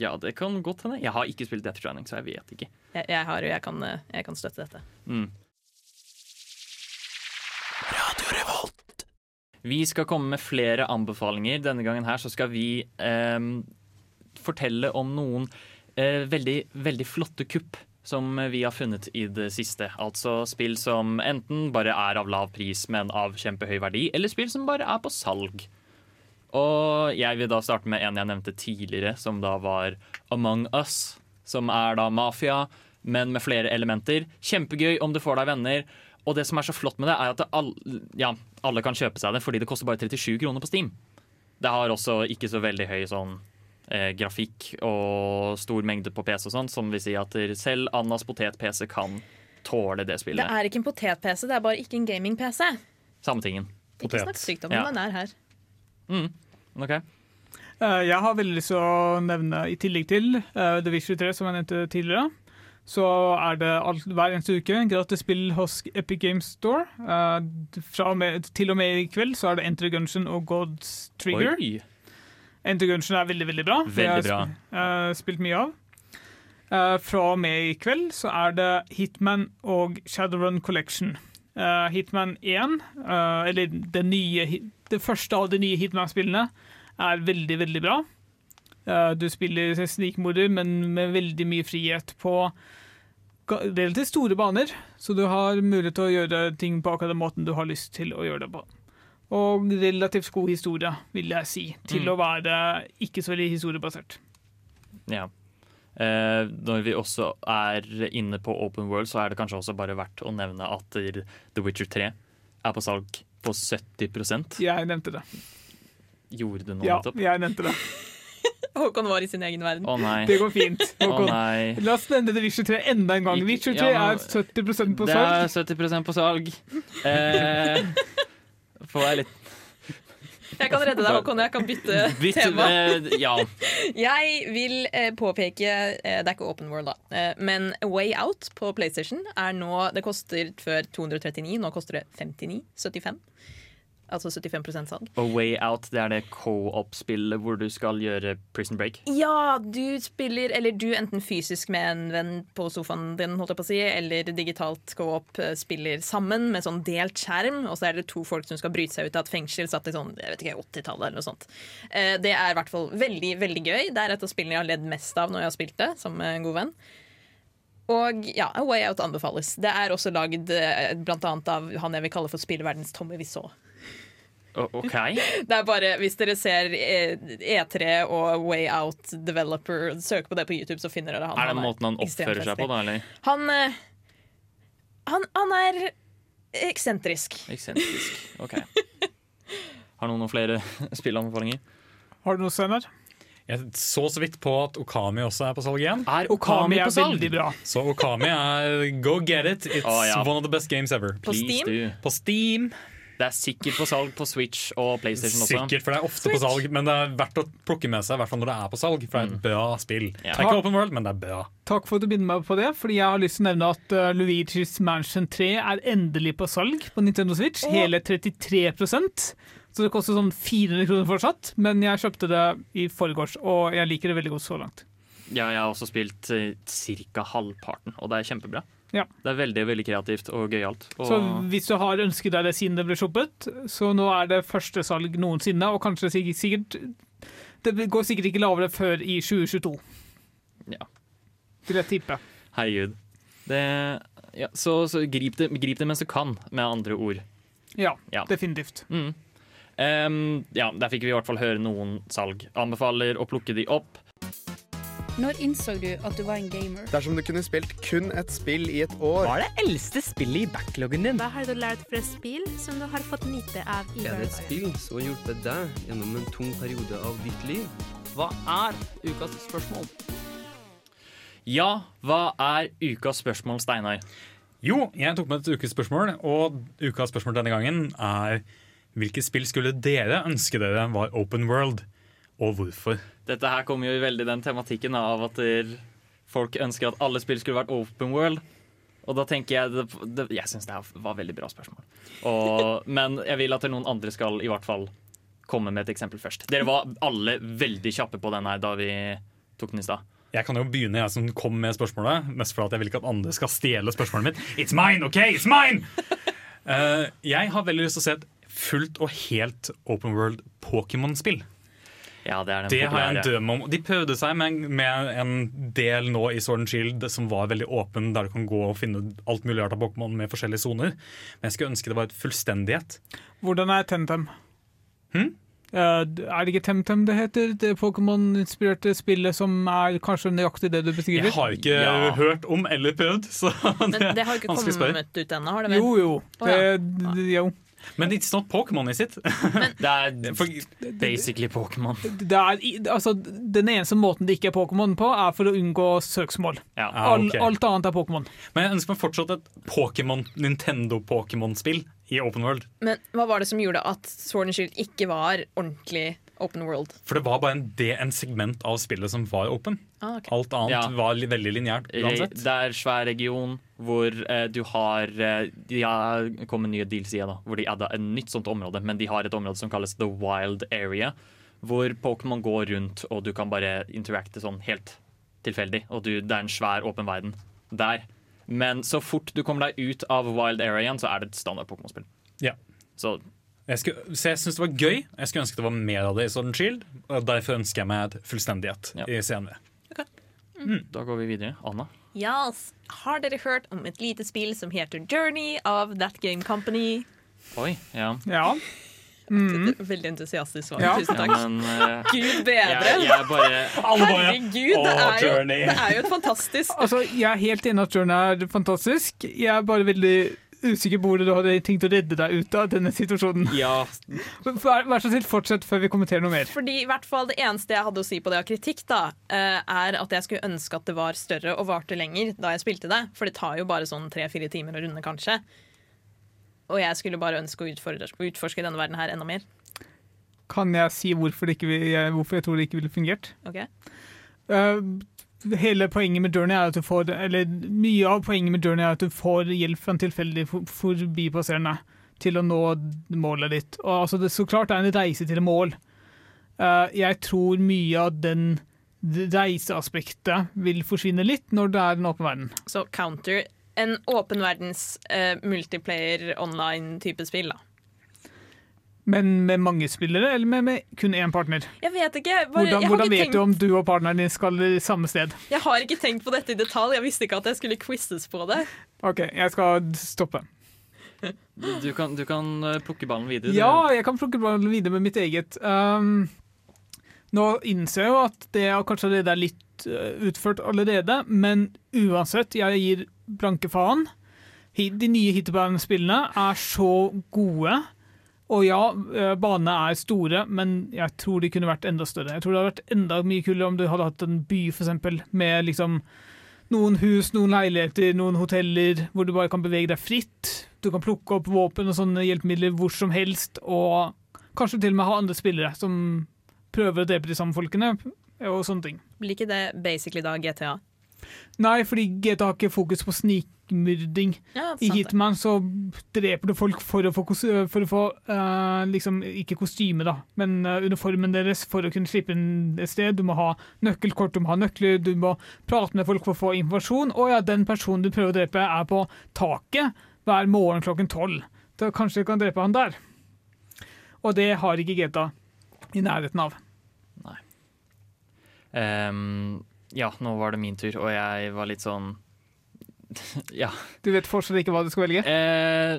[SPEAKER 2] Ja, det kan godt hende. Jeg har ikke spilt Death Stranding, så jeg vet ikke.
[SPEAKER 4] Jeg, jeg har jo, jeg kan, eh, jeg kan støtte dette.
[SPEAKER 2] Mm. Vi skal komme med flere anbefalinger. Denne gangen her så skal vi eh, fortelle om noen eh, veldig, veldig flotte kupp som vi har funnet i det siste. Altså spill som enten bare er av lav pris, men av kjempehøy verdi, eller spill som bare er på salg. Og jeg vil da starte med en jeg nevnte tidligere, som da var Among Us. Som er da mafia, men med flere elementer. Kjempegøy om du får deg venner. Og det som er så flott med det, er at det all, ja, alle kan kjøpe seg det fordi det koster bare 37 kroner på Steam. Det har også ikke så veldig høy sånn eh, grafikk og stor mengde på PC og sånn, som vil si at selv Annas potet-PC kan tåle det spillet.
[SPEAKER 4] Det er ikke en potet-PC, det er bare ikke en gaming-PC.
[SPEAKER 2] Samme tingen.
[SPEAKER 4] Ikke snakk stygt om
[SPEAKER 2] Ja.
[SPEAKER 4] den, den er her.
[SPEAKER 2] Mm. OK.
[SPEAKER 3] Eh, Jeg har veldig lyst til å nevne, i tillegg til uh, The Witcher 3, som jeg nevnte tidligere, så er det alt, hver eneste uke gratis spill hos Epic Games Store. Uh, med, til og med i kveld så er det Enter Gungeon og God's Trigger.
[SPEAKER 2] Oi.
[SPEAKER 3] Enter Gungeon er veldig, veldig bra. Det har jeg
[SPEAKER 2] Veldig bra.
[SPEAKER 3] sp- eh, spilt mye av. Fra og med i kveld så er det Hitman og Shadowrun Collection. Eh, Hitman 1, eh, eller det, nye, det første av de nye Hitman-spillene, er veldig, veldig bra. Eh, du spiller snikmorder, men med veldig mye frihet på relativt store baner, så du har mulighet til å gjøre ting på akkurat den måten du har lyst til å gjøre det på. Og relativt god historie, vil jeg si, til
[SPEAKER 2] Mm.
[SPEAKER 3] å være ikke så veldig historiebasert.
[SPEAKER 2] Ja. Eh, når vi også er inne på Open World, så er det kanskje også bare verdt å nevne at The Witcher 3 er på salg på 70%
[SPEAKER 3] Jeg nevnte det.
[SPEAKER 2] Gjorde du noe
[SPEAKER 3] Ja,
[SPEAKER 2] nettopp?
[SPEAKER 3] jeg nevnte det.
[SPEAKER 4] Håkon var i sin egen verden.
[SPEAKER 2] Å nei.
[SPEAKER 3] Det går fint.
[SPEAKER 2] Å nei.
[SPEAKER 3] La oss nevne The Witcher 3 enda en gang. Witcher 3
[SPEAKER 2] Ja, men-
[SPEAKER 3] er 70 på
[SPEAKER 2] Det er 70 på salg. Eh, får jeg litt
[SPEAKER 4] Jeg kan redde deg, Håkon. Jeg kan bytte
[SPEAKER 2] Bytt,
[SPEAKER 4] tema.
[SPEAKER 2] Uh, ja.
[SPEAKER 4] Jeg vil uh, påpeke uh, Det er ikke Open World, da. Eh, men Way Out på PlayStation er nå Det koster før 239, nå koster det 59. 75. Altså 75% salg.
[SPEAKER 2] Og Way Out det er det co-op-spillet hvor du skal gjøre Prison Break.
[SPEAKER 4] Ja, du spiller, eller du enten fysisk med en venn på sofaen din, holdt jeg på å si, eller digitalt co-op eh, spiller sammen med sånn delt skjerm, og så er det to folk som skal bryte seg ut av et fengsel satt i sånn, jeg vet ikke, 80-tallet eller noe sånt. Eh, Det er i hvert fall veldig, veldig gøy. Det er et av spillene jeg har ledd mest av når jeg har spilt det, som en god venn. Og ja, A Way Out anbefales. Det er også lagd bl.a. blant annet av han jeg vil kalle for spillverdens Tommy Wiseau.
[SPEAKER 2] OK.
[SPEAKER 4] Det er bare, Hvis dere ser eh, E3 og Way Out Developer, søk på det på YouTube, så finner dere han.
[SPEAKER 2] Er det
[SPEAKER 4] Han
[SPEAKER 2] måten han oppfører seg på, da? Eller?
[SPEAKER 4] Han, eh, han, han er eksentrisk.
[SPEAKER 2] Eksentrisk. OK. Har noen noen flere spillanbefalinger?
[SPEAKER 3] Har du noe, Steinar?
[SPEAKER 5] Jeg så så vidt på at Okami også er på salg igjen.
[SPEAKER 2] Er
[SPEAKER 3] Okami er veldig bra.
[SPEAKER 5] Så Okami er go get it. It's
[SPEAKER 2] oh, ja.
[SPEAKER 5] one of the best games ever.
[SPEAKER 4] På
[SPEAKER 2] Please
[SPEAKER 4] Steam?
[SPEAKER 2] do.
[SPEAKER 5] På Steam.
[SPEAKER 2] Det er sikkert på salg på Switch og PlayStation også.
[SPEAKER 5] Sikkert, for det er ofte på salg, men det er verdt å plukke med seg, i hvert fall når det er på salg, for det er et bra spill.
[SPEAKER 2] Mm. Ja.
[SPEAKER 5] Det er ikke open world, men det er bra.
[SPEAKER 3] Takk for at du minner meg på det, fordi jeg har lyst til å nevne at uh, Luigi's Mansion 3 er endelig på salg på Nintendo Switch. Hele 33 Så det koster sånn 400 kroner fortsatt, men jeg kjøpte det i forgårs, og jeg liker det veldig godt så langt.
[SPEAKER 2] Ja, jeg har også spilt uh, ca. halvparten, og det er kjempebra.
[SPEAKER 3] Ja.
[SPEAKER 2] Det er veldig veldig kreativt og gøyalt. Og
[SPEAKER 3] Så hvis du har ønsket deg det siden det ble sluppet, så nå er det første salg noensinne, og kanskje sikkert Det går sikkert ikke lavere før i 2022.
[SPEAKER 2] Ja.
[SPEAKER 3] Vil jeg tippe.
[SPEAKER 2] herregud. Det, ja, så så grip, det, grip det mens du kan, med andre ord.
[SPEAKER 3] Ja,
[SPEAKER 2] Ja.
[SPEAKER 3] definitivt.
[SPEAKER 2] Mm. Em, ja, der fikk vi i hvert fall høre noen salg. Anbefaler å plukke de opp.
[SPEAKER 12] Når innså du at du var en gamer?
[SPEAKER 13] Dersom du kunne spilt kun et spill i et år
[SPEAKER 14] Hva er det eldste spillet i backloggen din?
[SPEAKER 15] Hva har du lært fra spill som du har fått nyte av i
[SPEAKER 16] Er det et spill som har hjulpet deg gjennom en tung periode av ditt liv?
[SPEAKER 2] Hva er ukas spørsmål? Ja, hva er ukas spørsmål, Steinar?
[SPEAKER 5] Jo, jeg tok med et ukes spørsmål, og ukas spørsmål denne gangen er hvilke spill skulle dere ønske dere var open world, og hvorfor?
[SPEAKER 2] Dette her kommer jo veldig den tematikken av at folk ønsker at alle spill skulle vært open world. Og da tenker jeg det, det, Jeg syns det her var veldig bra spørsmål. Og, men jeg vil at noen andre skal i hvert fall komme med et eksempel først. Dere var alle veldig kjappe på den her da vi tok den i stad.
[SPEAKER 5] Jeg kan jo begynne, jeg som kom med spørsmålet. Mest fordi jeg vil ikke at andre skal stjele spørsmålet mitt. It's mine, OK? It's mine! Uh, jeg har veldig lyst til å se et fullt og helt open world Pokémon-spill.
[SPEAKER 2] Ja, det er den
[SPEAKER 5] Det har jeg en drøm om. De prøvde seg med, med en del nå i Sword and Shield som var veldig åpen, der du kan gå og finne alt mulig rart av Pokémon med forskjellige soner. Men jeg skulle ønske det var et fullstendighet.
[SPEAKER 3] Hvordan er Temtem?
[SPEAKER 5] Hm?
[SPEAKER 3] Uh, er det ikke Temtem det heter? Det Pokémon-inspirerte spillet som er kanskje nøyaktig det du beskriver?
[SPEAKER 5] Jeg har ikke
[SPEAKER 3] Ja.
[SPEAKER 5] hørt om eller prøvd, så
[SPEAKER 4] Men det har ikke kommet ut ennå, har det vel?
[SPEAKER 3] Jo, jo.
[SPEAKER 4] Oh, ja.
[SPEAKER 3] Det, det, jo.
[SPEAKER 5] Men it's not Pokémon, is it?
[SPEAKER 2] Det er basically Pokémon.
[SPEAKER 3] Altså, den eneste måten det ikke er Pokémon på, er for å unngå søksmål.
[SPEAKER 5] Ah,
[SPEAKER 3] All. Alt annet er Pokémon.
[SPEAKER 5] Men jeg ønsker meg fortsatt et Pokémon, Nintendo-Pokémon-spill i open world.
[SPEAKER 4] Men hva var det som gjorde at Sword and Shield ikke var ordentlig open world?
[SPEAKER 5] For det var bare en, det, en segment av spillet som var open.
[SPEAKER 4] Ah, okay.
[SPEAKER 5] Alt annet
[SPEAKER 2] Ja.
[SPEAKER 5] var li, veldig lineært uansett.
[SPEAKER 2] Det er svær region hvor eh, du har eh, De har kommet nye dealsider, da, hvor de adda et nytt sånt område, men de har et område som kalles The Wild Area, hvor Pokémon går rundt, og du kan bare interacte sånn helt tilfeldig. Og du, det er en svær, åpen verden der. Men så fort du kommer deg ut av Wild Area igjen, så er det et standard Pokémon-spill.
[SPEAKER 5] Ja.
[SPEAKER 2] Så
[SPEAKER 5] Jeg, skulle, så jeg syns det var gøy. Jeg skulle ønske det var mer av det i Sword Shield. Og derfor ønsker jeg meg fullstendighet fullstendighet i CNV.
[SPEAKER 2] da går vi videre. Anna?
[SPEAKER 4] Yes. Har dere hørt om et lite spill som heter Journey av That Game Company?
[SPEAKER 2] Oi, ja.
[SPEAKER 3] Ja.
[SPEAKER 4] Er Veldig entusiastisk svar.
[SPEAKER 3] Ja.
[SPEAKER 4] Tusen takk.
[SPEAKER 2] Ja, men, uh,
[SPEAKER 4] Gud bedre!
[SPEAKER 2] Jeg, jeg bare
[SPEAKER 4] Herregud, det er, jo, det er jo et fantastisk
[SPEAKER 3] Altså, jeg er helt enig at Journey er fantastisk. Jeg er bare veldig usikker på hvor du hadde tenkt å redde deg ut av denne situasjonen.
[SPEAKER 2] Ja.
[SPEAKER 3] Vær, vær så snill, fortsett før vi kommenterer noe mer.
[SPEAKER 4] Fordi i hvert fall Det eneste jeg hadde å si på det av kritikk, da, eh, er at jeg skulle ønske at det var større og varte lenger da jeg spilte det. For det tar jo bare sånn tre-fire timer å runde, kanskje. Og jeg skulle bare ønske å utforske, utforske denne verden her enda mer.
[SPEAKER 3] Kan jeg si hvorfor, det ikke, hvorfor jeg tror det ikke ville fungert?
[SPEAKER 4] Ok?
[SPEAKER 3] Hele poenget med Journey er at du får Eller mye av poenget med Journey er at du får hjelp fra en tilfeldig forbipasserende til å nå målet ditt. Og altså, det så klart er en reise til et mål. Uh, jeg tror mye av den reiseaspektet vil forsvinne litt når det er en åpen verden.
[SPEAKER 4] Så counter en åpen verdens uh, multiplayer online-type spill, da.
[SPEAKER 3] Men med mange spillere, eller med, med kun én partner?
[SPEAKER 4] Jeg vet ikke. Bare,
[SPEAKER 3] Hvordan,
[SPEAKER 4] jeg, har
[SPEAKER 3] hvordan
[SPEAKER 4] ikke
[SPEAKER 3] vet
[SPEAKER 4] tenkt,
[SPEAKER 3] du om du og partneren din skal i samme sted?
[SPEAKER 4] jeg har ikke tenkt på dette i detalj. Jeg visste ikke at jeg skulle quizes på det.
[SPEAKER 3] OK, jeg skal stoppe.
[SPEAKER 2] Du, kan, du kan eh, plukke ballen videre.
[SPEAKER 3] Ja, jeg kan plukke ballen videre med mitt eget. Um, nå innser jeg jo at det er kanskje allerede er litt uh, utført allerede, men uansett, jeg gir blanke faen. De nye Hitterbanen-spillene er så gode. Og ja, uh, banene er store, men jeg tror de kunne vært enda større. Jeg tror det hadde vært enda mye kulere om du hadde hatt en by, eksempel, med liksom noen hus, noen leiligheter, noen hoteller, hvor du bare kan bevege deg fritt. Du kan plukke opp våpen og sånne hjelpemidler hvor som helst, og kanskje til og med ha andre spillere som prøver å drepe de samme folkene, og sånne ting.
[SPEAKER 4] Blir ikke det basically da GTA?
[SPEAKER 3] Nei, fordi GTA har ikke fokus på snikmyrding.
[SPEAKER 4] Ja,
[SPEAKER 3] I. Hitman så dreper du folk for å få, kos- for å få uh, liksom, ikke kostyme, da, men uh, uniformen deres for å kunne slippe inn et sted. Du må ha nøkkelkort, du må ha nøkler, du må prate med folk for å få informasjon. Og ja, den personen du prøver å drepe, er på taket hver morgen klokken tolv. Da kanskje du kan drepe han der. Og det har ikke GTA i nærheten av.
[SPEAKER 2] Ehm, ja, nå var det min tur, og jeg var litt sånn Ja.
[SPEAKER 3] Du vet fortsatt ikke hva du skal velge?
[SPEAKER 2] Eh,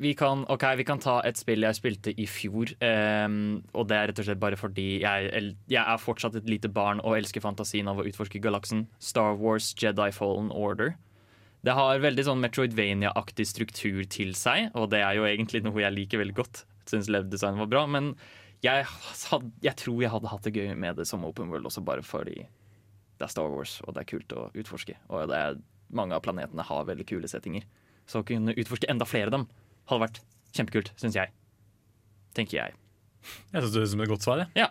[SPEAKER 2] vi kan, ok, vi kan ta et spill jeg spilte i fjor. ehm, og det er rett og slett bare fordi jeg, jeg er fortsatt et lite barn og elsker fantasien av å utforske galaksen. Star Wars Jedi Fallen Order. Det har veldig sånn Metroidvania-aktig struktur til seg, og det er jo egentlig noe jeg liker veldig godt. Syns level-design var bra, men jeg, had, jeg tror jeg hadde hatt det gøy med det som open world også bare fordi det er Star Wars, og det er kult å utforske. Og det er, mange av planetene har veldig kule settinger. Så å kunne utforske enda flere av dem hadde vært kjempekult, syns jeg. Tenker jeg.
[SPEAKER 5] Jeg synes det høres ut som et godt svar. jeg.
[SPEAKER 2] Ja.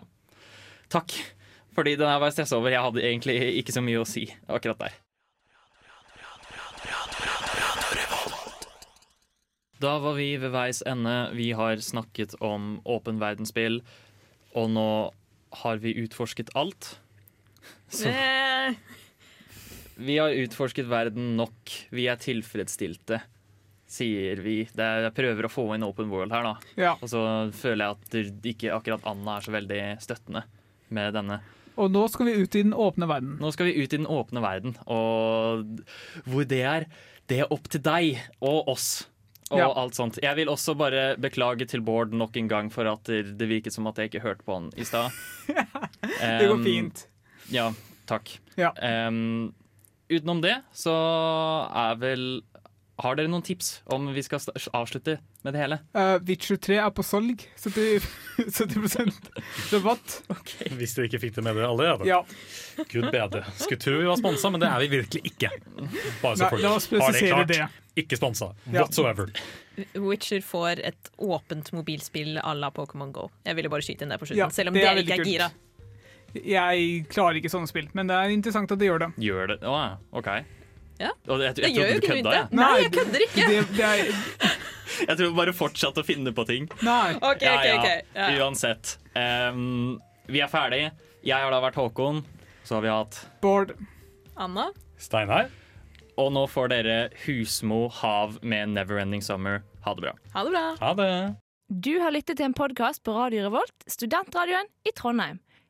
[SPEAKER 2] Takk. Fordi den her var jeg stressa over. Jeg hadde egentlig ikke så mye å si akkurat der. Da var vi ved veis ende. Vi har snakket om åpen verdensspill, og nå har vi utforsket alt. Så vi har utforsket verden nok. Vi er tilfredsstilte, sier vi. Det er, jeg prøver å få inn open world her, da.
[SPEAKER 3] Ja.
[SPEAKER 2] Og så føler jeg at ikke akkurat Anna er så veldig støttende med denne.
[SPEAKER 3] Og nå skal vi ut i den åpne verden.
[SPEAKER 2] Nå skal vi ut i den åpne verden, og hvor det er, det er opp til deg og oss. Og
[SPEAKER 3] Ja.
[SPEAKER 2] alt sånt. Jeg vil også bare beklage til Bård nok en gang for at det virket som at jeg ikke hørte på han i stad.
[SPEAKER 3] Det går fint.
[SPEAKER 2] Ja, takk.
[SPEAKER 3] Ja.
[SPEAKER 2] Um, utenom det så er vel Har dere noen tips om vi skal avslutte med det hele?
[SPEAKER 3] Uh, Witcher 3 er på salg. 70, 70 rabatt. Okay.
[SPEAKER 5] Hvis dere ikke fikk det med dere allerede.
[SPEAKER 3] Ja.
[SPEAKER 5] Gud bedre. Skulle tro vi var sponsa, men det er vi virkelig ikke. Bare så
[SPEAKER 3] Nei,
[SPEAKER 5] folk
[SPEAKER 3] la oss
[SPEAKER 5] har det klart.
[SPEAKER 3] det.
[SPEAKER 5] Ikke sponsa
[SPEAKER 3] Ja.
[SPEAKER 5] whatsoever.
[SPEAKER 4] Witcher får et åpent mobilspill à la Pokémon Go. Jeg ville bare skyte inn det på slutten,
[SPEAKER 3] Ja,
[SPEAKER 4] selv om
[SPEAKER 3] det er
[SPEAKER 4] dere ikke er gira.
[SPEAKER 3] Jeg klarer ikke sånne spill, men det er interessant at de gjør det.
[SPEAKER 2] Gjør det? Å OK.
[SPEAKER 4] Ja.
[SPEAKER 2] Og jeg, jeg,
[SPEAKER 4] Det
[SPEAKER 2] jeg,
[SPEAKER 4] gjør jo
[SPEAKER 2] trodde du
[SPEAKER 4] ikke
[SPEAKER 2] kødda,
[SPEAKER 4] det. Nei, jeg kødder ikke.
[SPEAKER 3] Det, det er,
[SPEAKER 2] Jeg tror bare fortsatt å finne på ting.
[SPEAKER 3] nei.
[SPEAKER 4] OK, OK, OK. Ja.
[SPEAKER 2] Uansett. Um, vi er ferdig. Jeg har da vært Håkon. Så har vi hatt
[SPEAKER 3] Bård.
[SPEAKER 4] Anna?
[SPEAKER 5] Steinar?
[SPEAKER 2] Og nå får dere Husmo Hav med Neverending Summer. Ha det bra.
[SPEAKER 4] Ha det bra.
[SPEAKER 5] Ha det.
[SPEAKER 17] Du har lyttet til en podkast på Radio Revolt, studentradioen i Trondheim.